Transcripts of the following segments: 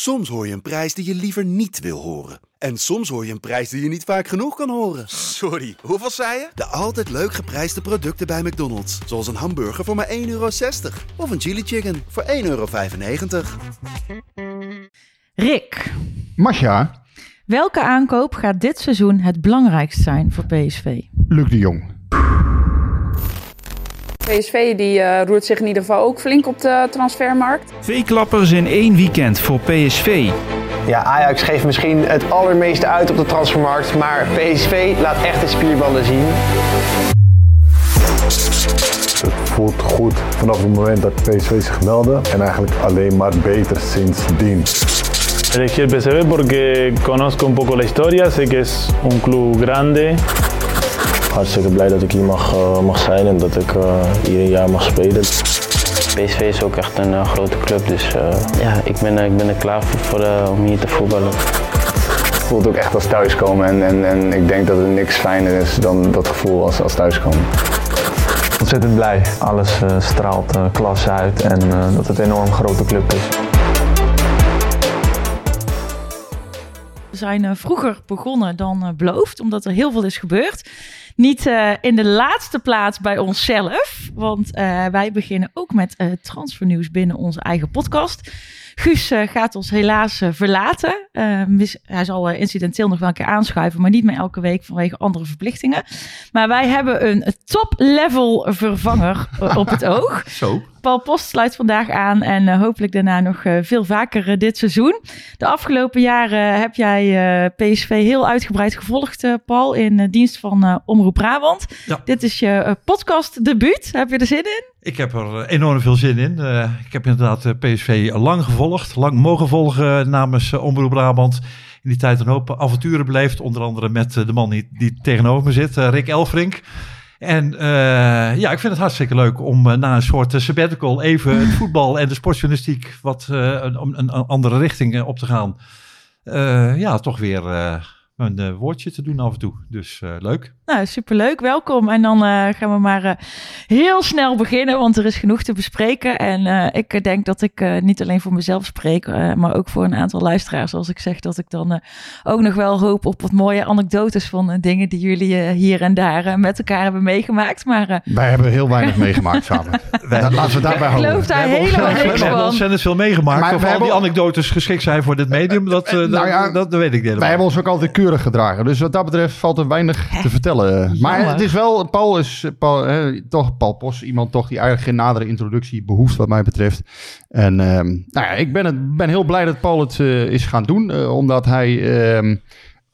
Soms hoor je een prijs die je liever niet wil horen. En soms hoor je een prijs die je niet vaak genoeg kan horen. Sorry, hoeveel zei je? De altijd leuk geprijsde producten bij McDonald's. Zoals een hamburger voor maar 1,60 euro. Of een chili chicken voor 1,95 euro. Rick, Masha, welke aankoop gaat dit seizoen het belangrijkst zijn voor PSV? Luc de Jong. PSV die, eh, roert zich in ieder geval ook flink op de transfermarkt. Twee klappers in één weekend voor PSV. Ja, Ajax geeft misschien het allermeeste uit op de transfermarkt, maar PSV laat echt de spierbanden zien. Het voelt goed vanaf het moment dat PSV zich meldde en eigenlijk alleen maar beter sindsdien. Elegí el PSV porque conozco un poco la historia, sé que es un club grande. Hartstikke blij dat ik hier mag, uh, mag zijn en dat ik uh, hier een jaar mag spelen. PSV is ook echt een uh, grote club, dus ja, ik ben, ik ben er klaar voor, voor om hier te voetballen. Het voelt ook echt als thuiskomen en, en, en ik denk dat er niks fijner is dan dat gevoel als, als thuiskomen. Ontzettend blij. Alles straalt klas uit en dat het een enorm grote club is. We zijn uh, vroeger begonnen dan uh, beloofd, omdat er heel veel is gebeurd. Niet uh, in de laatste plaats bij onszelf, want wij beginnen ook met transfernieuws binnen onze eigen podcast. Guus gaat ons helaas verlaten. hij zal incidenteel nog wel een keer aanschuiven, maar niet meer elke week vanwege andere verplichtingen. Maar wij hebben een top-level vervanger op het oog. Zo. Paul Post sluit vandaag aan en uh, hopelijk daarna nog uh, veel vaker uh, dit seizoen. De afgelopen jaren heb jij PSV heel uitgebreid gevolgd, Paul, in dienst van Omroep Brabant. Ja. Dit is je podcast debuut. Heb je er zin in? Ik heb er enorm veel zin in. ik heb inderdaad PSV lang gevolgd, lang mogen volgen namens Omroep Brabant. In die tijd een hoop avonturen beleefd, onder andere met de man die, die tegenover me zit, Rick Elfrink. En uh, ja, ik vind het hartstikke leuk om uh, na een soort uh, sabbatical even het voetbal en de sportjournalistiek wat een, een, andere richting op te gaan. ja, toch weer een woordje te doen af en toe. Dus leuk. Nou, superleuk. Welkom. En dan gaan we maar heel snel beginnen, want er is genoeg te bespreken. En ik denk dat ik niet alleen voor mezelf spreek, maar ook voor een aantal luisteraars. Als ik zeg dat ik dan ook nog wel hoop op wat mooie anekdotes van dingen die jullie hier en daar met elkaar hebben meegemaakt. Maar, Wij hebben heel weinig meegemaakt samen. Wij, laten we daarbij houden. Ik geloof daar helemaal niks van. We hebben ontzettend veel meegemaakt. Maar of al die anekdotes geschikt zijn voor dit medium, dat, uh, nou ja, dat, dat, dat, weet ik niet helemaal. Wij hebben ons ook altijd keurig gedragen. Dus wat dat betreft valt er weinig te vertellen. Maar het is wel, Paul is Paul, hè, toch Paul Post, iemand toch die eigenlijk geen nadere introductie behoeft wat mij betreft. En um, nou ja, ik ben, het, ben heel blij dat Paul het uh, is gaan doen, uh, omdat hij... Um,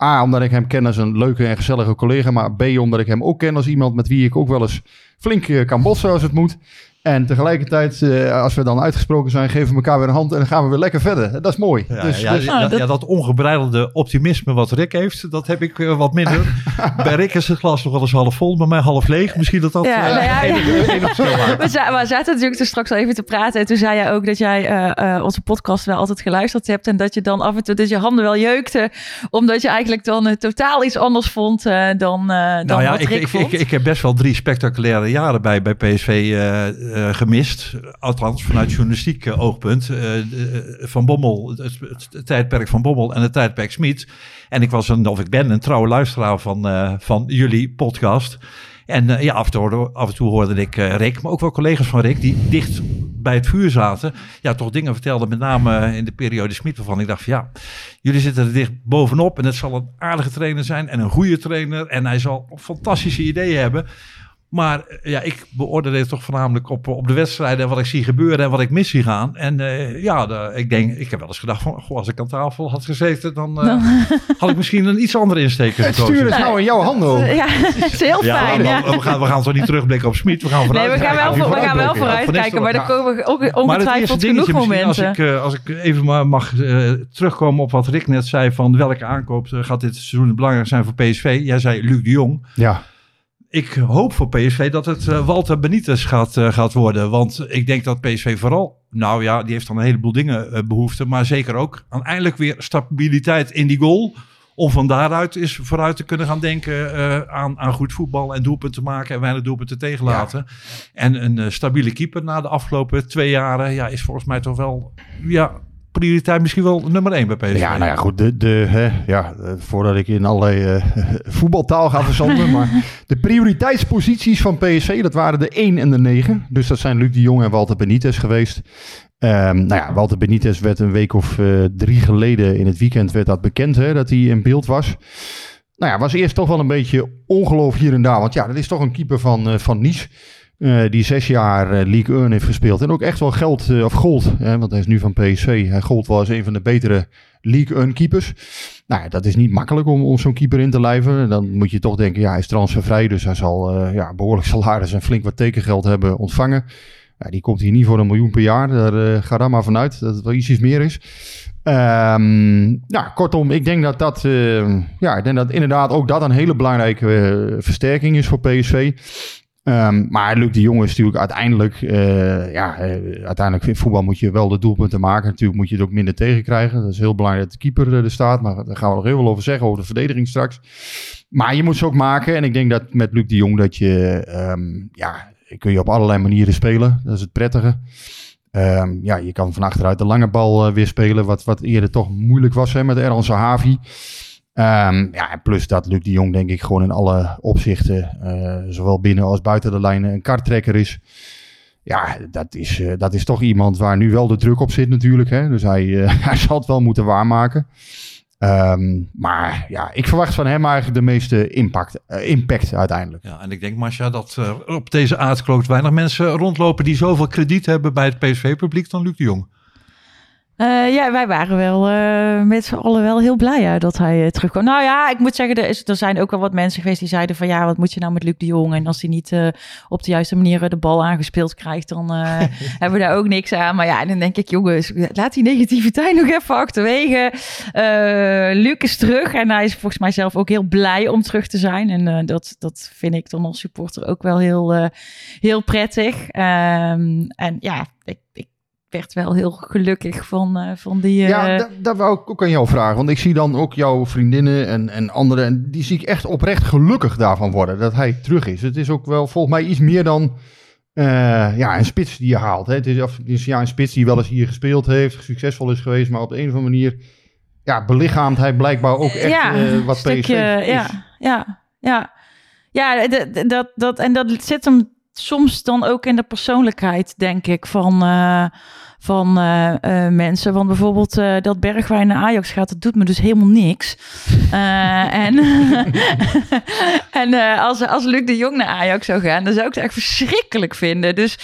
A, omdat ik hem ken als een leuke en gezellige collega. Maar B, omdat ik hem ook ken als iemand met wie ik ook wel eens flink uh, kan botsen als het moet. En tegelijkertijd, uh, als we dan uitgesproken zijn, geven we elkaar weer een hand en dan gaan we weer lekker verder. Dat is mooi. Ja, dus, ja, dus, ja, dat... ja, dat ongebreidelde optimisme wat Rick heeft, dat heb ik uh, wat minder. bij Rick is het glas nog wel eens half vol, bij mij half leeg. Misschien dat dat ja, uh, nou we, we zaten natuurlijk er straks al even te praten. En toen zei jij ook dat jij onze podcast wel altijd geluisterd hebt. En dat je dan af en toe dat je handen wel jeukte. Omdat je eigenlijk dan totaal iets anders vond dan, dan nou ja, wat ik, Rick ik, vond. Ik, ik, heb best wel drie spectaculaire jaren bij, bij PSV gemist althans vanuit journalistiek uh, oogpunt, uh, Van Bommel, het, tijdperk van Bommel en het tijdperk Smit. En ik was een, of ik ben een trouwe luisteraar van, van jullie podcast. En ja, af en, toe, af en toe hoorde ik Rick, maar ook wel collega's van Rick, die dicht bij het vuur zaten. Ja, toch dingen vertelden, met name in de periode Smit, waarvan ik dacht van ja, jullie zitten er dicht bovenop. En het zal een aardige trainer zijn en een goede trainer. En hij zal fantastische ideeën hebben. Maar ja, ik beoordeel het toch voornamelijk op, op de wedstrijden en wat ik zie gebeuren en wat ik mis zie gaan. En uh, ja, de, ik denk, ik heb wel eens gedacht van, goh, als ik aan tafel had gezeten, dan uh, had ik misschien een iets andere insteek Het stuur is nou in jouw handen. Ja, het is heel ja, fijn. We, Ja. we, gaan, we gaan toch niet terugblikken op Smit, we gaan Nee, vooruit we gaan wel, we gaan wel vooruitkijken, maar er komen ook ongetwijfeld genoeg momenten. Als ik, uh, als ik even maar mag uh, terugkomen op wat Rick net zei van welke aankoop gaat dit seizoen belangrijk zijn voor PSV. Jij zei Luc de Jong. Ja ik hoop voor PSV dat het uh, Walter Benitez gaat, uh, gaat worden. Want ik denk dat PSV vooral, nou ja, die heeft dan een heleboel dingen uh, behoefte. Maar zeker ook aan eindelijk weer stabiliteit in die goal. Om van daaruit eens vooruit te kunnen gaan denken aan, aan goed voetbal en doelpunten maken en weinig doelpunten tegenlaten. Ja. En een stabiele keeper na de afgelopen twee jaren ja, is volgens mij toch wel ja, prioriteit misschien wel nummer één bij PSV. Ja, nou ja, goed. De, de, hè, ja, eh, voordat ik in allerlei uh, voetbaltaal ga verzanden. maar de prioriteitsposities van PSV, dat waren de 1 en de 9. Dus dat zijn Luc de Jong en Walter Benitez geweest. Um, nou ja, Walter Benitez werd een week of uh, drie geleden in het weekend werd dat bekend, hè, dat hij in beeld was. Nou ja, was eerst toch wel een beetje ongeloof hier en daar. Want ja, dat is toch een keeper van, uh, van Nice. Uh, die zes jaar uh, League 1 heeft gespeeld. En ook echt wel geld, uh, of gold. Hè, want hij is nu van PSV. Hij gold wel als een van de betere League 1 keepers. Nou ja, dat is niet makkelijk om, om zo'n keeper in te lijven. Dan moet je toch denken, ja, hij is transfervrij. Dus hij zal ja, behoorlijk salaris en flink wat tekengeld hebben ontvangen. Die komt hier niet voor een miljoen per jaar. Daar ga daar maar vanuit dat het wel ietsjes meer is. Nou, kortom, ik denk dat dat, ja, ik denk dat inderdaad ook dat een hele belangrijke versterking is voor PSV. Um, maar Luc de Jong is natuurlijk uiteindelijk, uh, ja, uiteindelijk in voetbal moet je wel de doelpunten maken. Natuurlijk moet je het ook minder tegenkrijgen. Dat is heel belangrijk dat de keeper er staat, maar daar gaan we nog heel veel over zeggen, over de verdediging straks. Maar je moet ze ook maken en ik denk dat met Luc de Jong dat je, um, ja, kun je op allerlei manieren spelen. Dat is het prettige. Um, ja, je kan van achteruit de lange bal weer spelen, wat, wat eerder toch moeilijk was hè, met Erhan Sahavi. Um, ja, plus dat Luc de Jong denk ik gewoon in alle opzichten, uh, zowel binnen als buiten de lijnen, een karttrekker is. Ja, dat is, uh, dat is toch iemand waar nu wel de druk op zit natuurlijk. Hè? Dus hij, hij zal het wel moeten waarmaken. Um, maar ja, ik verwacht van hem eigenlijk de meeste impact, impact uiteindelijk. Ja, en ik denk, Masha, dat op deze aardkloot weinig mensen rondlopen die zoveel krediet hebben bij het PSV-publiek dan Luc de Jong. Uh, ja, wij waren wel uh, met z'n allen wel heel blij ja, dat hij uh, terugkwam. Nou ja, ik moet zeggen, er, is, er zijn ook wel wat mensen geweest die zeiden van ja, wat moet je nou met Luc de Jong? En als hij niet op de juiste manier de bal aangespeeld krijgt, dan hebben we daar ook niks aan. Maar ja, dan denk ik, jongens, laat die negativiteit nog even achterwege. Luc is terug en hij is volgens mij zelf ook heel blij om terug te zijn. En dat, dat vind ik dan als supporter ook wel heel, heel prettig. Um, en ja, ik, ik werd wel heel gelukkig van, uh, van die... Ja, dat, dat wou ik ook aan jou vragen. Want ik zie dan ook jouw vriendinnen en, en anderen... en die zie ik echt oprecht gelukkig daarvan worden, dat hij terug is. Het is ook wel volgens mij iets meer dan uh, ja, een spits die je haalt. Hè. Het, is, of, het is ja, een spits die wel eens hier gespeeld heeft, succesvol is geweest... maar op de een of andere manier ja, belichaamt hij blijkbaar ook echt ja, wat stukje, PSV is. Ja, ja, ja. Ja, dat, dat, en dat zit hem soms dan ook in de persoonlijkheid, denk ik, van, uh, van uh, uh, mensen. Want bijvoorbeeld dat Bergwijn naar Ajax gaat, dat doet me dus helemaal niks. en en als, als Luc de Jong naar Ajax zou gaan, dan zou ik het echt verschrikkelijk vinden. Dus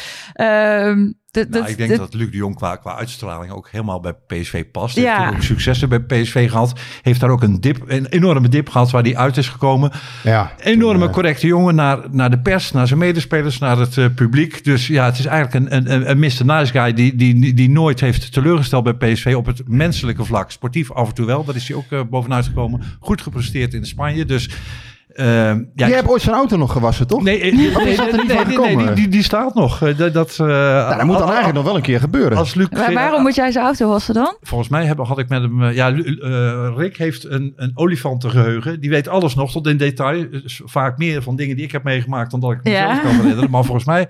ehm, nou, ik denk dat Luc de Jong qua, qua uitstraling ook helemaal bij PSV past. Ja. Heeft ook successen bij PSV gehad. Heeft daar ook een, dip, een enorme dip gehad waar hij uit is gekomen. Ja, enorme toen, uh... correcte jongen naar, naar de pers, naar zijn medespelers, naar het uh, publiek. Dus ja, het is eigenlijk een, een, een Mr. Nice Guy die, die, die nooit heeft teleurgesteld bij PSV op het menselijke vlak. Sportief af en toe wel, daar is hij ook uh, bovenuit gekomen. Goed gepresteerd in Spanje, dus... Uh, ja, je hebt ooit zijn auto nog gewassen, toch? Nee, nee, nee, nee, nee, nee die, die, die, staat nog. Dat, dat, uh, nou, dat moet dan eigenlijk nog wel een keer gebeuren. Als Luc, maar waarom moet jij zijn auto wassen dan? Volgens mij heb, had ik met hem... Ja, uh, Rick heeft een, een olifantengeheugen. Die weet alles nog tot in detail. Vaak meer van dingen die ik heb meegemaakt... dan dat ik mezelf ja. kan herinneren. Maar volgens mij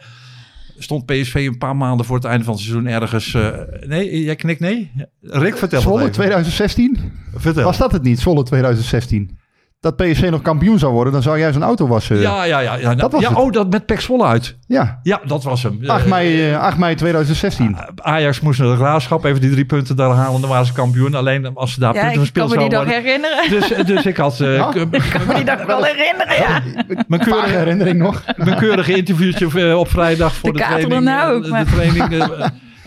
stond PSV een paar maanden voor het einde van het seizoen ergens... Uh, nee, jij knikt nee? Rick, vertel Zwolle 2016? Vertel. Was dat het niet, Zwolle 2016? Dat PSV nog kampioen zou worden, dan zou jij zijn auto wassen. Ja, ja, ja. ja, nou, dat was ja het. oh, dat met Pek Zwolle uit. Ja. Ja, dat was hem. 8 mei, uh, 8 mei 2016. Ajax moest naar de Graafschap, even die drie punten daar halen, dan waren ze kampioen. Alleen als ze daar ja, punten worden. ik kan me die nog herinneren. Dus, dus ik had... Uh, ja? Ik kan me die nog wel herinneren, ja. Mijn keurige herinnering nog. Mijn keurige interviewtje op vrijdag voor de, de training. Nou ook, de training.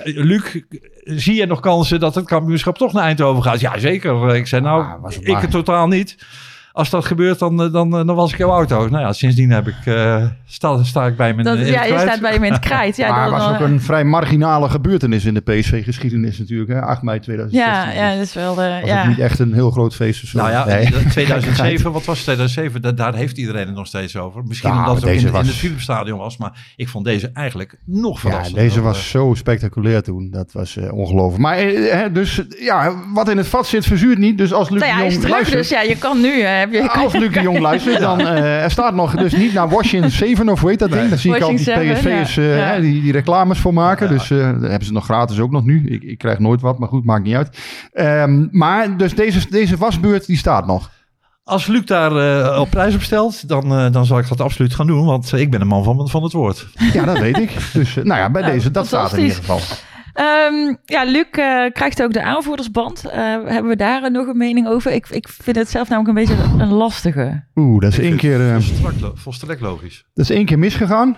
Luc, zie je nog kansen dat het kampioenschap toch naar Eindhoven gaat? Ja, zeker. Ik zei nou, ah, ik het totaal niet als dat gebeurt, dan, dan, dan was ik jouw auto. Nou ja, sindsdien heb ik, uh, sta, sta ik bij mijn dat, Ja, je staat bij je in het krijt. Ja, maar het was ook een vrij marginale gebeurtenis in de PSV-geschiedenis natuurlijk. Hè? 8 mei 2016. Ja, ja dat is wel... De, was ja. ook niet echt een heel groot feest of zo. Nou ja, nee. 2007, wat was 2007? Daar, daar heeft iedereen het nog steeds over. Misschien Ja, omdat het ook in, het Philipsstadion was. Maar ik vond deze eigenlijk nog Ja, verrassender. deze was eh, zo spectaculair toen. Dat was eh, ongelooflijk. Maar eh, hè, dus ja, wat in het vat zit verzuurt niet. Dus als Luc Nou ja, hij is terug, luistert... dus ja, je kan nu... eh, heb je... Als Luc de Jong luistert, dan uh, er staat nog dus niet naar Washington 7 of hoe heet dat ding? Daar zie ik al die PSV'ers uh, ja. die, die reclames voor maken. Dus uh, daar hebben ze nog gratis ook nog nu. Ik, ik krijg nooit wat, maar goed, maakt niet uit. Um, maar dus deze, deze wasbeurt, die staat nog. Als Luc daar uh, op prijs op stelt, dan, uh, dan zal ik dat absoluut gaan doen. Want ik ben een man van, van het woord. Ja, dat weet ik. Dus uh, nou ja, bij deze, dat staat in ieder geval. Um, ja, Luc krijgt ook de aanvoerdersband. hebben we daar nog een mening over? Ik, ik vind het zelf namelijk een beetje een lastige. Oeh, dat is één keer... volstrekt logisch. Dat is één keer misgegaan.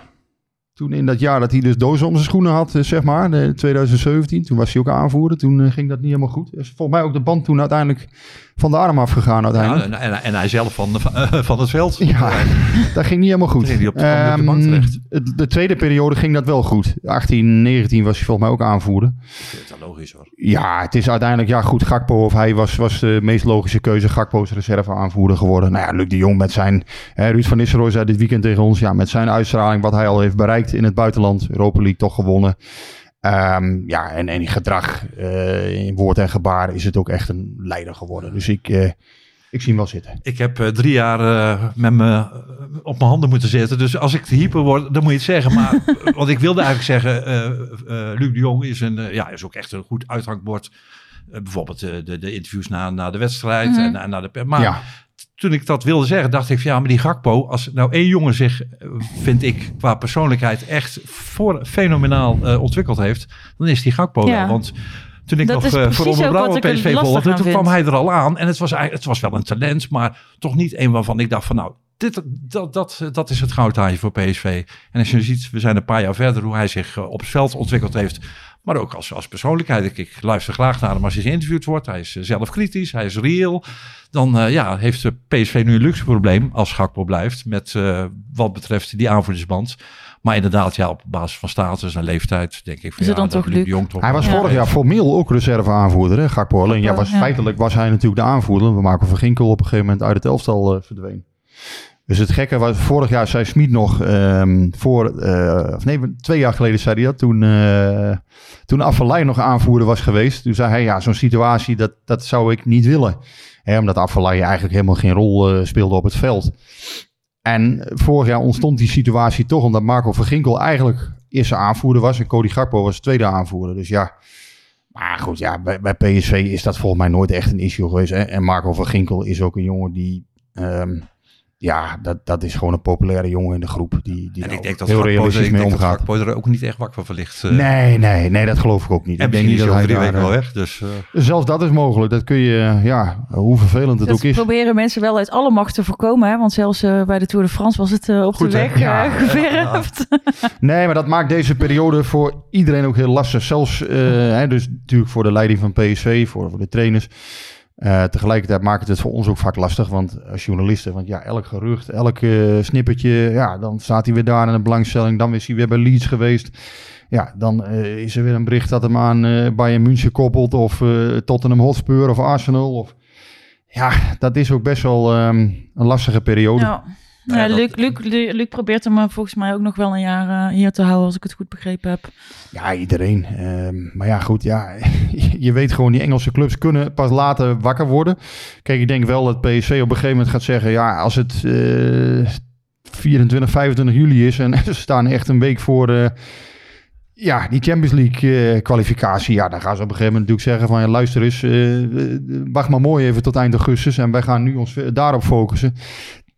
Toen in dat jaar dat hij dus dozen om zijn schoenen had, zeg maar, de 2017. Toen was hij ook aanvoerder. Toen ging dat niet helemaal goed. Dus volgens mij ook de band toen uiteindelijk van de arm afgegaan uiteindelijk. Ja, en, en, hij zelf van, de, van het veld. Ja, dat ging niet helemaal goed. Ging op, de, um, de bank terecht. De tweede periode ging dat wel goed. 18, 19 was hij volgens mij ook aanvoerder. Dat is logisch hoor. Ja, het is uiteindelijk, ja goed, Gakpo of hij was, was de meest logische keuze. Gakpo's reserve aanvoerder geworden. Nou ja, Luc de Jong met zijn, hè, Ruud van Nistelrooy zei dit weekend tegen ons, ja, met zijn uitstraling, wat hij al heeft bereikt in het buitenland. Europa League toch gewonnen. Um, ja, en, en in gedrag, uh, in woord en gebaar, is het ook echt een leider geworden. Dus ik, uh, ik zie hem wel zitten. Ik heb uh, drie jaar met me op mijn handen moeten zitten. Dus als ik hyper word, dan moet je het zeggen. Maar, want ik wilde eigenlijk zeggen, Luc de Jong is, een, ja, is ook echt een goed uithangbord. bijvoorbeeld de, de interviews na, na de wedstrijd mm -hmm. en na de... Maar ja toen ik dat wilde zeggen, dacht ik van ja, maar die Gakpo, als nou één jongen zich, vind ik, qua persoonlijkheid echt voor, fenomenaal uh, ontwikkeld heeft, dan is die Gakpo ja. wel. Want toen ik dat nog uh, voor Omroep Brabant PSV volgde, toen kwam hij er al aan. En het was, eigenlijk, het was wel een talent, maar toch niet een waarvan ik dacht van nou, dit, dat, dat, dat is het goudhaantje voor PSV. En als je ziet, we zijn een paar jaar verder, hoe hij zich op het veld ontwikkeld heeft. Maar ook als, als persoonlijkheid. Ik, ik luister graag naar hem als hij geïnterviewd wordt. Hij is uh, zelf kritisch, hij is reëel. Dan uh, ja, heeft de PSV nu een luxe probleem als Gakpo blijft. Met uh, wat betreft die aanvoerdersband. Maar inderdaad, ja, op basis van status en leeftijd denk ik van is ja, dan toch Luc Jong toch Hij was ja. vorig jaar formeel ook reserve aanvoerder, hè, Gakpo. Alleen ja, was, ja. feitelijk was hij natuurlijk de aanvoerder. We maken van Ginkel op een gegeven moment uit het elftal verdween. Dus het gekke was, vorig jaar zei Smit nog, um, voor, uh, of nee, twee jaar geleden zei hij dat, toen, uh, toen nog aanvoerder was geweest. Toen zei hij, ja, zo'n situatie, dat, dat zou ik niet willen. Omdat Affelay eigenlijk helemaal geen rol uh, speelde op het veld. En vorig jaar ontstond die situatie toch, omdat Marco Verginkel eigenlijk eerste aanvoerder was. En Cody Gakpo was tweede aanvoerder. Dus ja, maar goed, ja, bij, bij PSV is dat volgens mij nooit echt een issue geweest. Hè? En Marco Verginkel is ook een jongen die... Um, ja, dat, dat is gewoon een populaire jongen in de groep. Die, die en ik denk dat heel realistisch mee omgaat. Ik er ook niet echt wakker van ligt. Uh... Nee, nee, nee, dat geloof ik ook niet. En ik denk niet dat hij drie weken wel weg. Dus, uh... Zelfs dat is mogelijk. Dat kun je, ja, hoe vervelend het dat ook is. proberen mensen wel uit alle macht te voorkomen. Hè? Want zelfs uh, bij de Tour de France was het op Goed, de weg ja. geverfd. Ja. nee, maar dat maakt deze periode voor iedereen ook heel lastig. Zelfs, hè, dus natuurlijk voor de leiding van PSV, voor, voor de trainers. Uh, tegelijkertijd maakt het het voor ons ook vaak lastig, want als journalisten, want ja, elk gerucht, elk uh, snippertje, ja, dan staat hij weer daar in een belangstelling, dan is hij weer bij Leeds geweest. Ja, dan uh, is er weer een bericht dat hem aan Bayern München koppelt, of Tottenham Hotspur of Arsenal. Of... Ja, dat is ook best wel um, een lastige periode. Ja, Luc, Luc, Luc, Luc probeert hem volgens mij ook nog wel een jaar uh, hier te houden, als ik het goed begrepen heb. Ja, iedereen. Uh, maar ja, goed, ja, je weet gewoon, die Engelse clubs kunnen pas later wakker worden. Kijk, ik denk wel dat PSV op een gegeven moment gaat zeggen, ja, als het uh, 24, 25 juli is en ze staan echt een week voor... Uh, ja, die Champions League uh, kwalificatie. Ja, dan gaan ze op een gegeven moment natuurlijk zeggen van... Ja, luister eens, uh, wacht maar mooi even tot eind augustus... en wij gaan nu ons daarop focussen.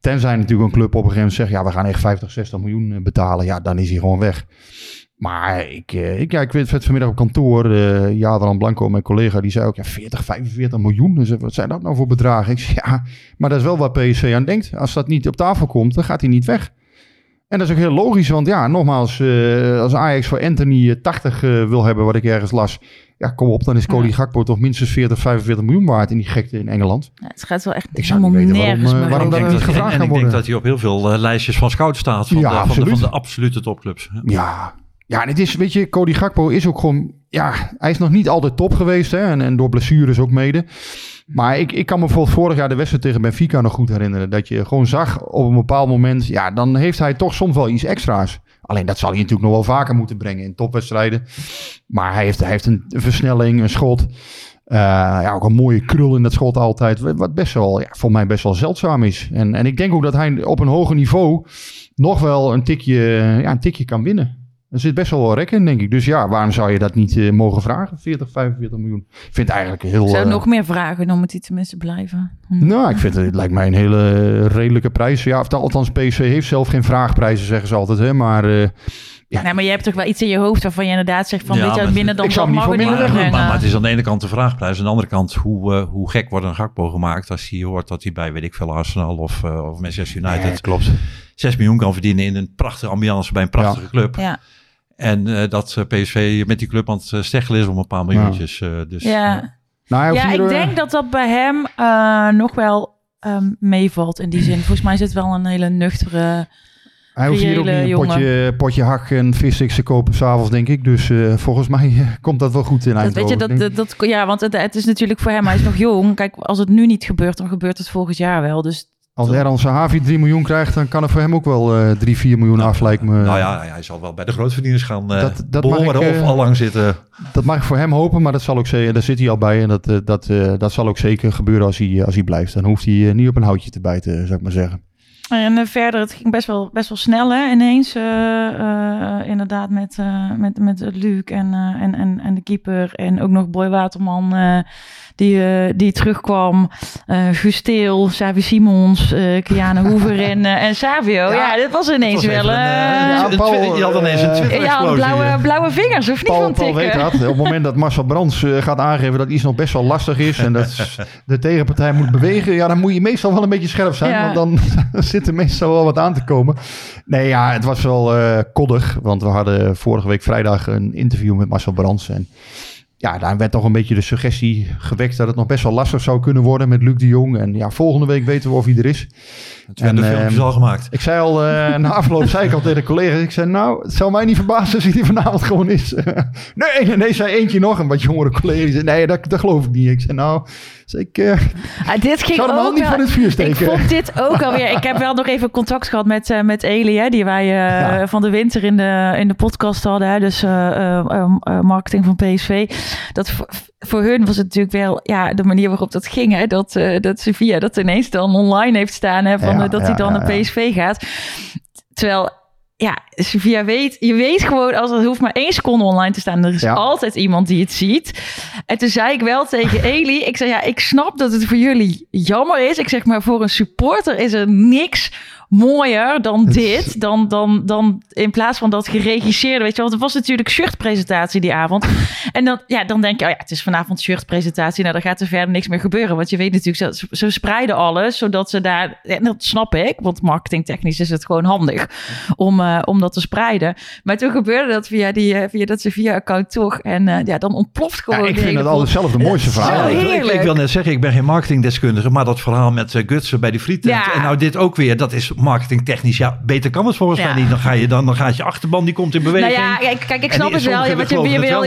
Tenzij natuurlijk een club op een gegeven moment zegt... ja, we gaan echt 50, 60 miljoen betalen. Ja, dan is hij gewoon weg. Maar ik, ik, ja, ik weet vanmiddag op kantoor, uh, Jadran Blanco, mijn collega, die zei ook, ja, 40, 45 miljoen. Dus wat zijn dat nou voor bedragen? Ik zei, ja, maar dat is wel waar PSV aan denkt. Als dat niet op tafel komt, dan gaat hij niet weg. En dat is ook heel logisch, want ja, nogmaals, uh, als Ajax voor Anthony 80 uh, wil hebben, wat ik ergens las, ja, kom op, dan is Cody ja. Gakpo toch minstens 40, 45 miljoen waard in die gekte in Engeland. Ja, het gaat wel echt ik helemaal niet nergens waarom, uh, waarom dat niet gevraagd en, kan en worden. ik denk dat hij op heel veel uh, lijstjes van scouts staat, van, ja, de, van, de, van de absolute topclubs. Ja, ja, en het is, weet je, Cody Gakpo is ook gewoon, ja, hij is nog niet altijd top geweest, hè, en, en door blessures ook mede. Maar ik, ik kan me bijvoorbeeld vorig jaar de wedstrijd tegen Benfica nog goed herinneren. Dat je gewoon zag op een bepaald moment, ja, dan heeft hij toch soms wel iets extra's. Alleen dat zal hij natuurlijk nog wel vaker moeten brengen in topwedstrijden. Maar hij heeft, hij heeft een versnelling, een schot. ja, ook een mooie krul in dat schot altijd. Wat best wel, ja, voor mij best wel zeldzaam is. En, en ik denk ook dat hij op een hoger niveau nog wel een tikje, ja, een tikje kan winnen. Er zit best wel wel rek in, denk ik. Dus ja, waarom zou je dat niet uh, mogen vragen? 40, 45 miljoen. Ik vind het eigenlijk heel... Zou uh, nog meer vragen, dan moet hij tenminste blijven. Nou, ik vind het, het lijkt mij een hele redelijke prijs. Ja, althans, PSV heeft zelf geen vraagprijzen, zeggen ze altijd. Hè? Maar... Ja. Nee, maar je hebt toch wel iets in je hoofd waarvan je inderdaad zegt van ja, weet je, binnen dan ik zou mag niet maar, maar, het is aan de ene kant de vraagprijs. Aan de andere kant, hoe, uh, hoe gek wordt een Gakpo gemaakt als hij hoort dat hij bij, weet ik veel, Arsenal of, uh, of Manchester United nee, klopt. 6 miljoen kan verdienen in een prachtige ambiance bij een prachtige ja. club. Ja. En uh, dat PSV met die club aan het steggelen is om een paar miljoentjes. Ja. dus, ja, nou, ja ik denk dat dat bij hem uh, nog wel um, meevalt in die zin. Volgens mij zit wel een hele nuchtere. Hij hoeft hier ook niet een potje, potje hak en vissticks te kopen s'avonds, denk ik. Dus uh, volgens mij uh, komt dat wel goed in dat, Weet je, dat, dat, dat, ja, want het, het, is natuurlijk voor hem, hij is nog jong. Kijk, als het nu niet gebeurt, dan gebeurt het volgend jaar wel. Dus als Erhan Sahavi 3 miljoen krijgt, dan kan er voor hem ook wel uh, 3, 4 miljoen nou, af, lijkt me. Nou ja, hij zal wel bij de grootverdieners gaan uh, dat, dat behoren ik, uh, of al lang zitten. Dat mag ik voor hem hopen, maar dat zal ook zeker, daar zit hij al bij. En dat, dat, dat zal ook zeker gebeuren als hij, als hij blijft. Dan hoeft hij niet op een houtje te bijten, zou ik maar zeggen. En verder, het ging best wel, best wel snel hè, ineens. inderdaad met, met, met Luc en, en, en, en de keeper. En ook nog Boy Waterman die, uh, die terugkwam. Uh, Gusteel, Savi Simons, uh, Kiana Hoever en, en Savio. Ja, ja, dit was ineens was wel... Een, ja, Paul, je had ineens een twitter Ja, blauwe, blauwe vingers, of niet Paul, van Paul weet dat. Op het moment dat Marcel Brands gaat aangeven dat iets nog best wel lastig is... en dat de tegenpartij moet bewegen... ja, dan moet je meestal wel een beetje scherp zijn... Ja. want dan zit er meestal wel wat aan te komen. Nee, ja, het was wel koddig. Want we hadden vorige week vrijdag een interview met Marcel Brands... en ja, daar werd toch een beetje de suggestie gewekt dat het nog best wel lastig zou kunnen worden met Luc de Jong. En ja, volgende week weten we of hij er is. Het werden de filmpjes al gemaakt. Ik zei al, uh, na afloop zei ik al tegen de collega's, ik zei nou, het zou mij niet verbazen als hij er vanavond gewoon is. nee, nee, nee, zei eentje nog, een wat jongere collega, zei, nee, dat, dat geloof ik niet. Ik zei nou, dus ik uh, ah, dit ging zou hem ook niet van het vuur steken. Ik vond dit ook alweer, ik heb wel nog even contact gehad met, uh, met Eli, hè, die wij ja. van de winter in de, in de podcast hadden, hè, dus marketing van PSV. Dat voor hun was het natuurlijk wel ja, de manier waarop dat ging. Hè? Dat, uh, dat Sevilla dat ineens dan online heeft staan. Hè, van, Ja, dat hij dan naar. PSV gaat. Terwijl, ja, Sevilla weet... Je weet gewoon, als er hoeft maar één seconde online te staan. Er is Ja. altijd iemand die het ziet. En toen zei ik wel tegen Eli... Ik zei, ja, ik snap dat het voor jullie jammer is. Ik zeg, maar voor een supporter is er niks mooier dan dit. Dan, dan, dan in plaats van dat geregisseerde, weet je wel. Want het was natuurlijk shirtpresentatie die avond. En dan, ja, dan denk je, oh ja, het is vanavond shirtpresentatie. Nou, dan gaat er verder niks meer gebeuren. Want je weet natuurlijk, ze, ze spreiden alles, zodat ze daar... En dat snap ik, want marketingtechnisch is het gewoon handig om, eh, om dat te spreiden. Maar toen gebeurde dat via, die, eh, via dat Sevilla-account toch. En eh, ja, dan ontploft gewoon Ja, ik vind het altijd boel. zelf de mooiste verhaal. ik, ik, heerlijk. ik wil net zeggen, ik ben geen marketingdeskundige, maar dat verhaal met Gutsen bij die frietent Ja. en nou dit ook weer, dat is marketingtechnisch. Ja, beter kan het volgens mij niet. Dan ga je dan, dan gaat je achterban die komt in beweging. Nou ja, kijk, kijk ik snap het wel. je, je, wil,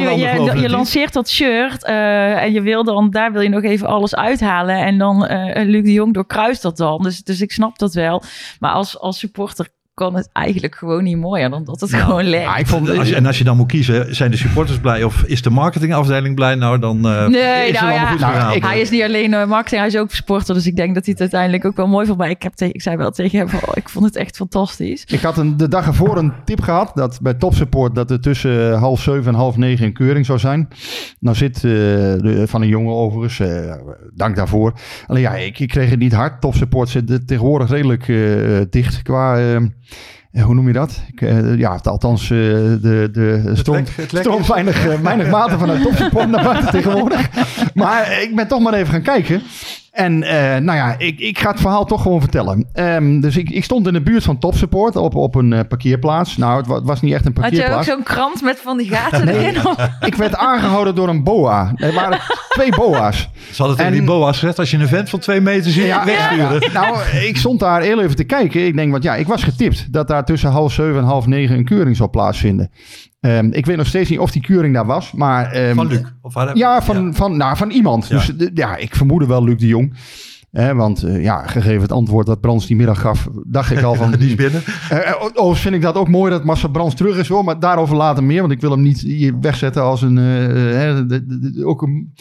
je, lanceert dat shirt eh, en je wil dan, daar wil je nog even alles uithalen. En dan eh Luc de Jong doorkruist dat dan. Dus, dus ik snap dat wel. Maar als, als supporter kan het eigenlijk gewoon niet mooier dan dat het gewoon lekt. Ja, ik vond, Als je, en als je dan moet kiezen, zijn de supporters blij of is de marketingafdeling blij? Nou, dan eh, Nee, is het nou allemaal ja, goed Nou, ik- hij is niet alleen eh, marketing, hij is ook sporter. Dus ik denk dat hij het uiteindelijk ook wel mooi vond. Maar ik, heb tegen, ik zei wel tegen hem, van, oh, ik vond het echt fantastisch. Ik had een, de dag ervoor een tip gehad dat bij topsupport dat er tussen half zeven en half negen een keuring zou zijn. Nou zit eh, de, van een jongen overigens, eh, dank daarvoor. Alleen ja, ik, ik kreeg het niet hard. Topsupport zit eh, tegenwoordig redelijk eh, dicht qua, eh, eh, hoe noem je dat? Ik, eh, ja, althans, eh, de, de stroomt weinig, eh, weinig water vanuit topsupport naar buiten tegenwoordig. Maar ik ben toch maar even gaan kijken. En eh, nou ja, ik, ik ga het verhaal toch gewoon vertellen. Ehm, dus ik, ik stond in de buurt van Topsupport op, op een eh, parkeerplaats. Nou, het wa- het was niet echt een Had je ook parkeerplaats. zo'n krant met van die gaten Nee. erin? Ik werd aangehouden door een boa. Er waren twee boa's. Ze hadden tegen En- die boa's gezegd, als je een vent van twee meter ziet, wegsturen. ja. Nou, ik stond daar heel even te kijken. Ik denk, want ja, ik was getipt dat daar tussen half zeven en half negen een keuring zou plaatsvinden. Ehm, ik weet nog steeds niet of die keuring daar was, maar... ehm, Van Luc. Of Ja, van, Van, nou, van iemand. Ja. Dus ja, ik vermoedde wel Luc de Jong. Hè, want eh, ja, gegeven het antwoord dat Brands die middag gaf, dacht ik al van... Die is binnen. Oh, vind ik dat ook mooi dat Marcel Brands terug is hoor. Maar daarover later meer. Want ik wil hem niet hier wegzetten als een... de- de- de- ook een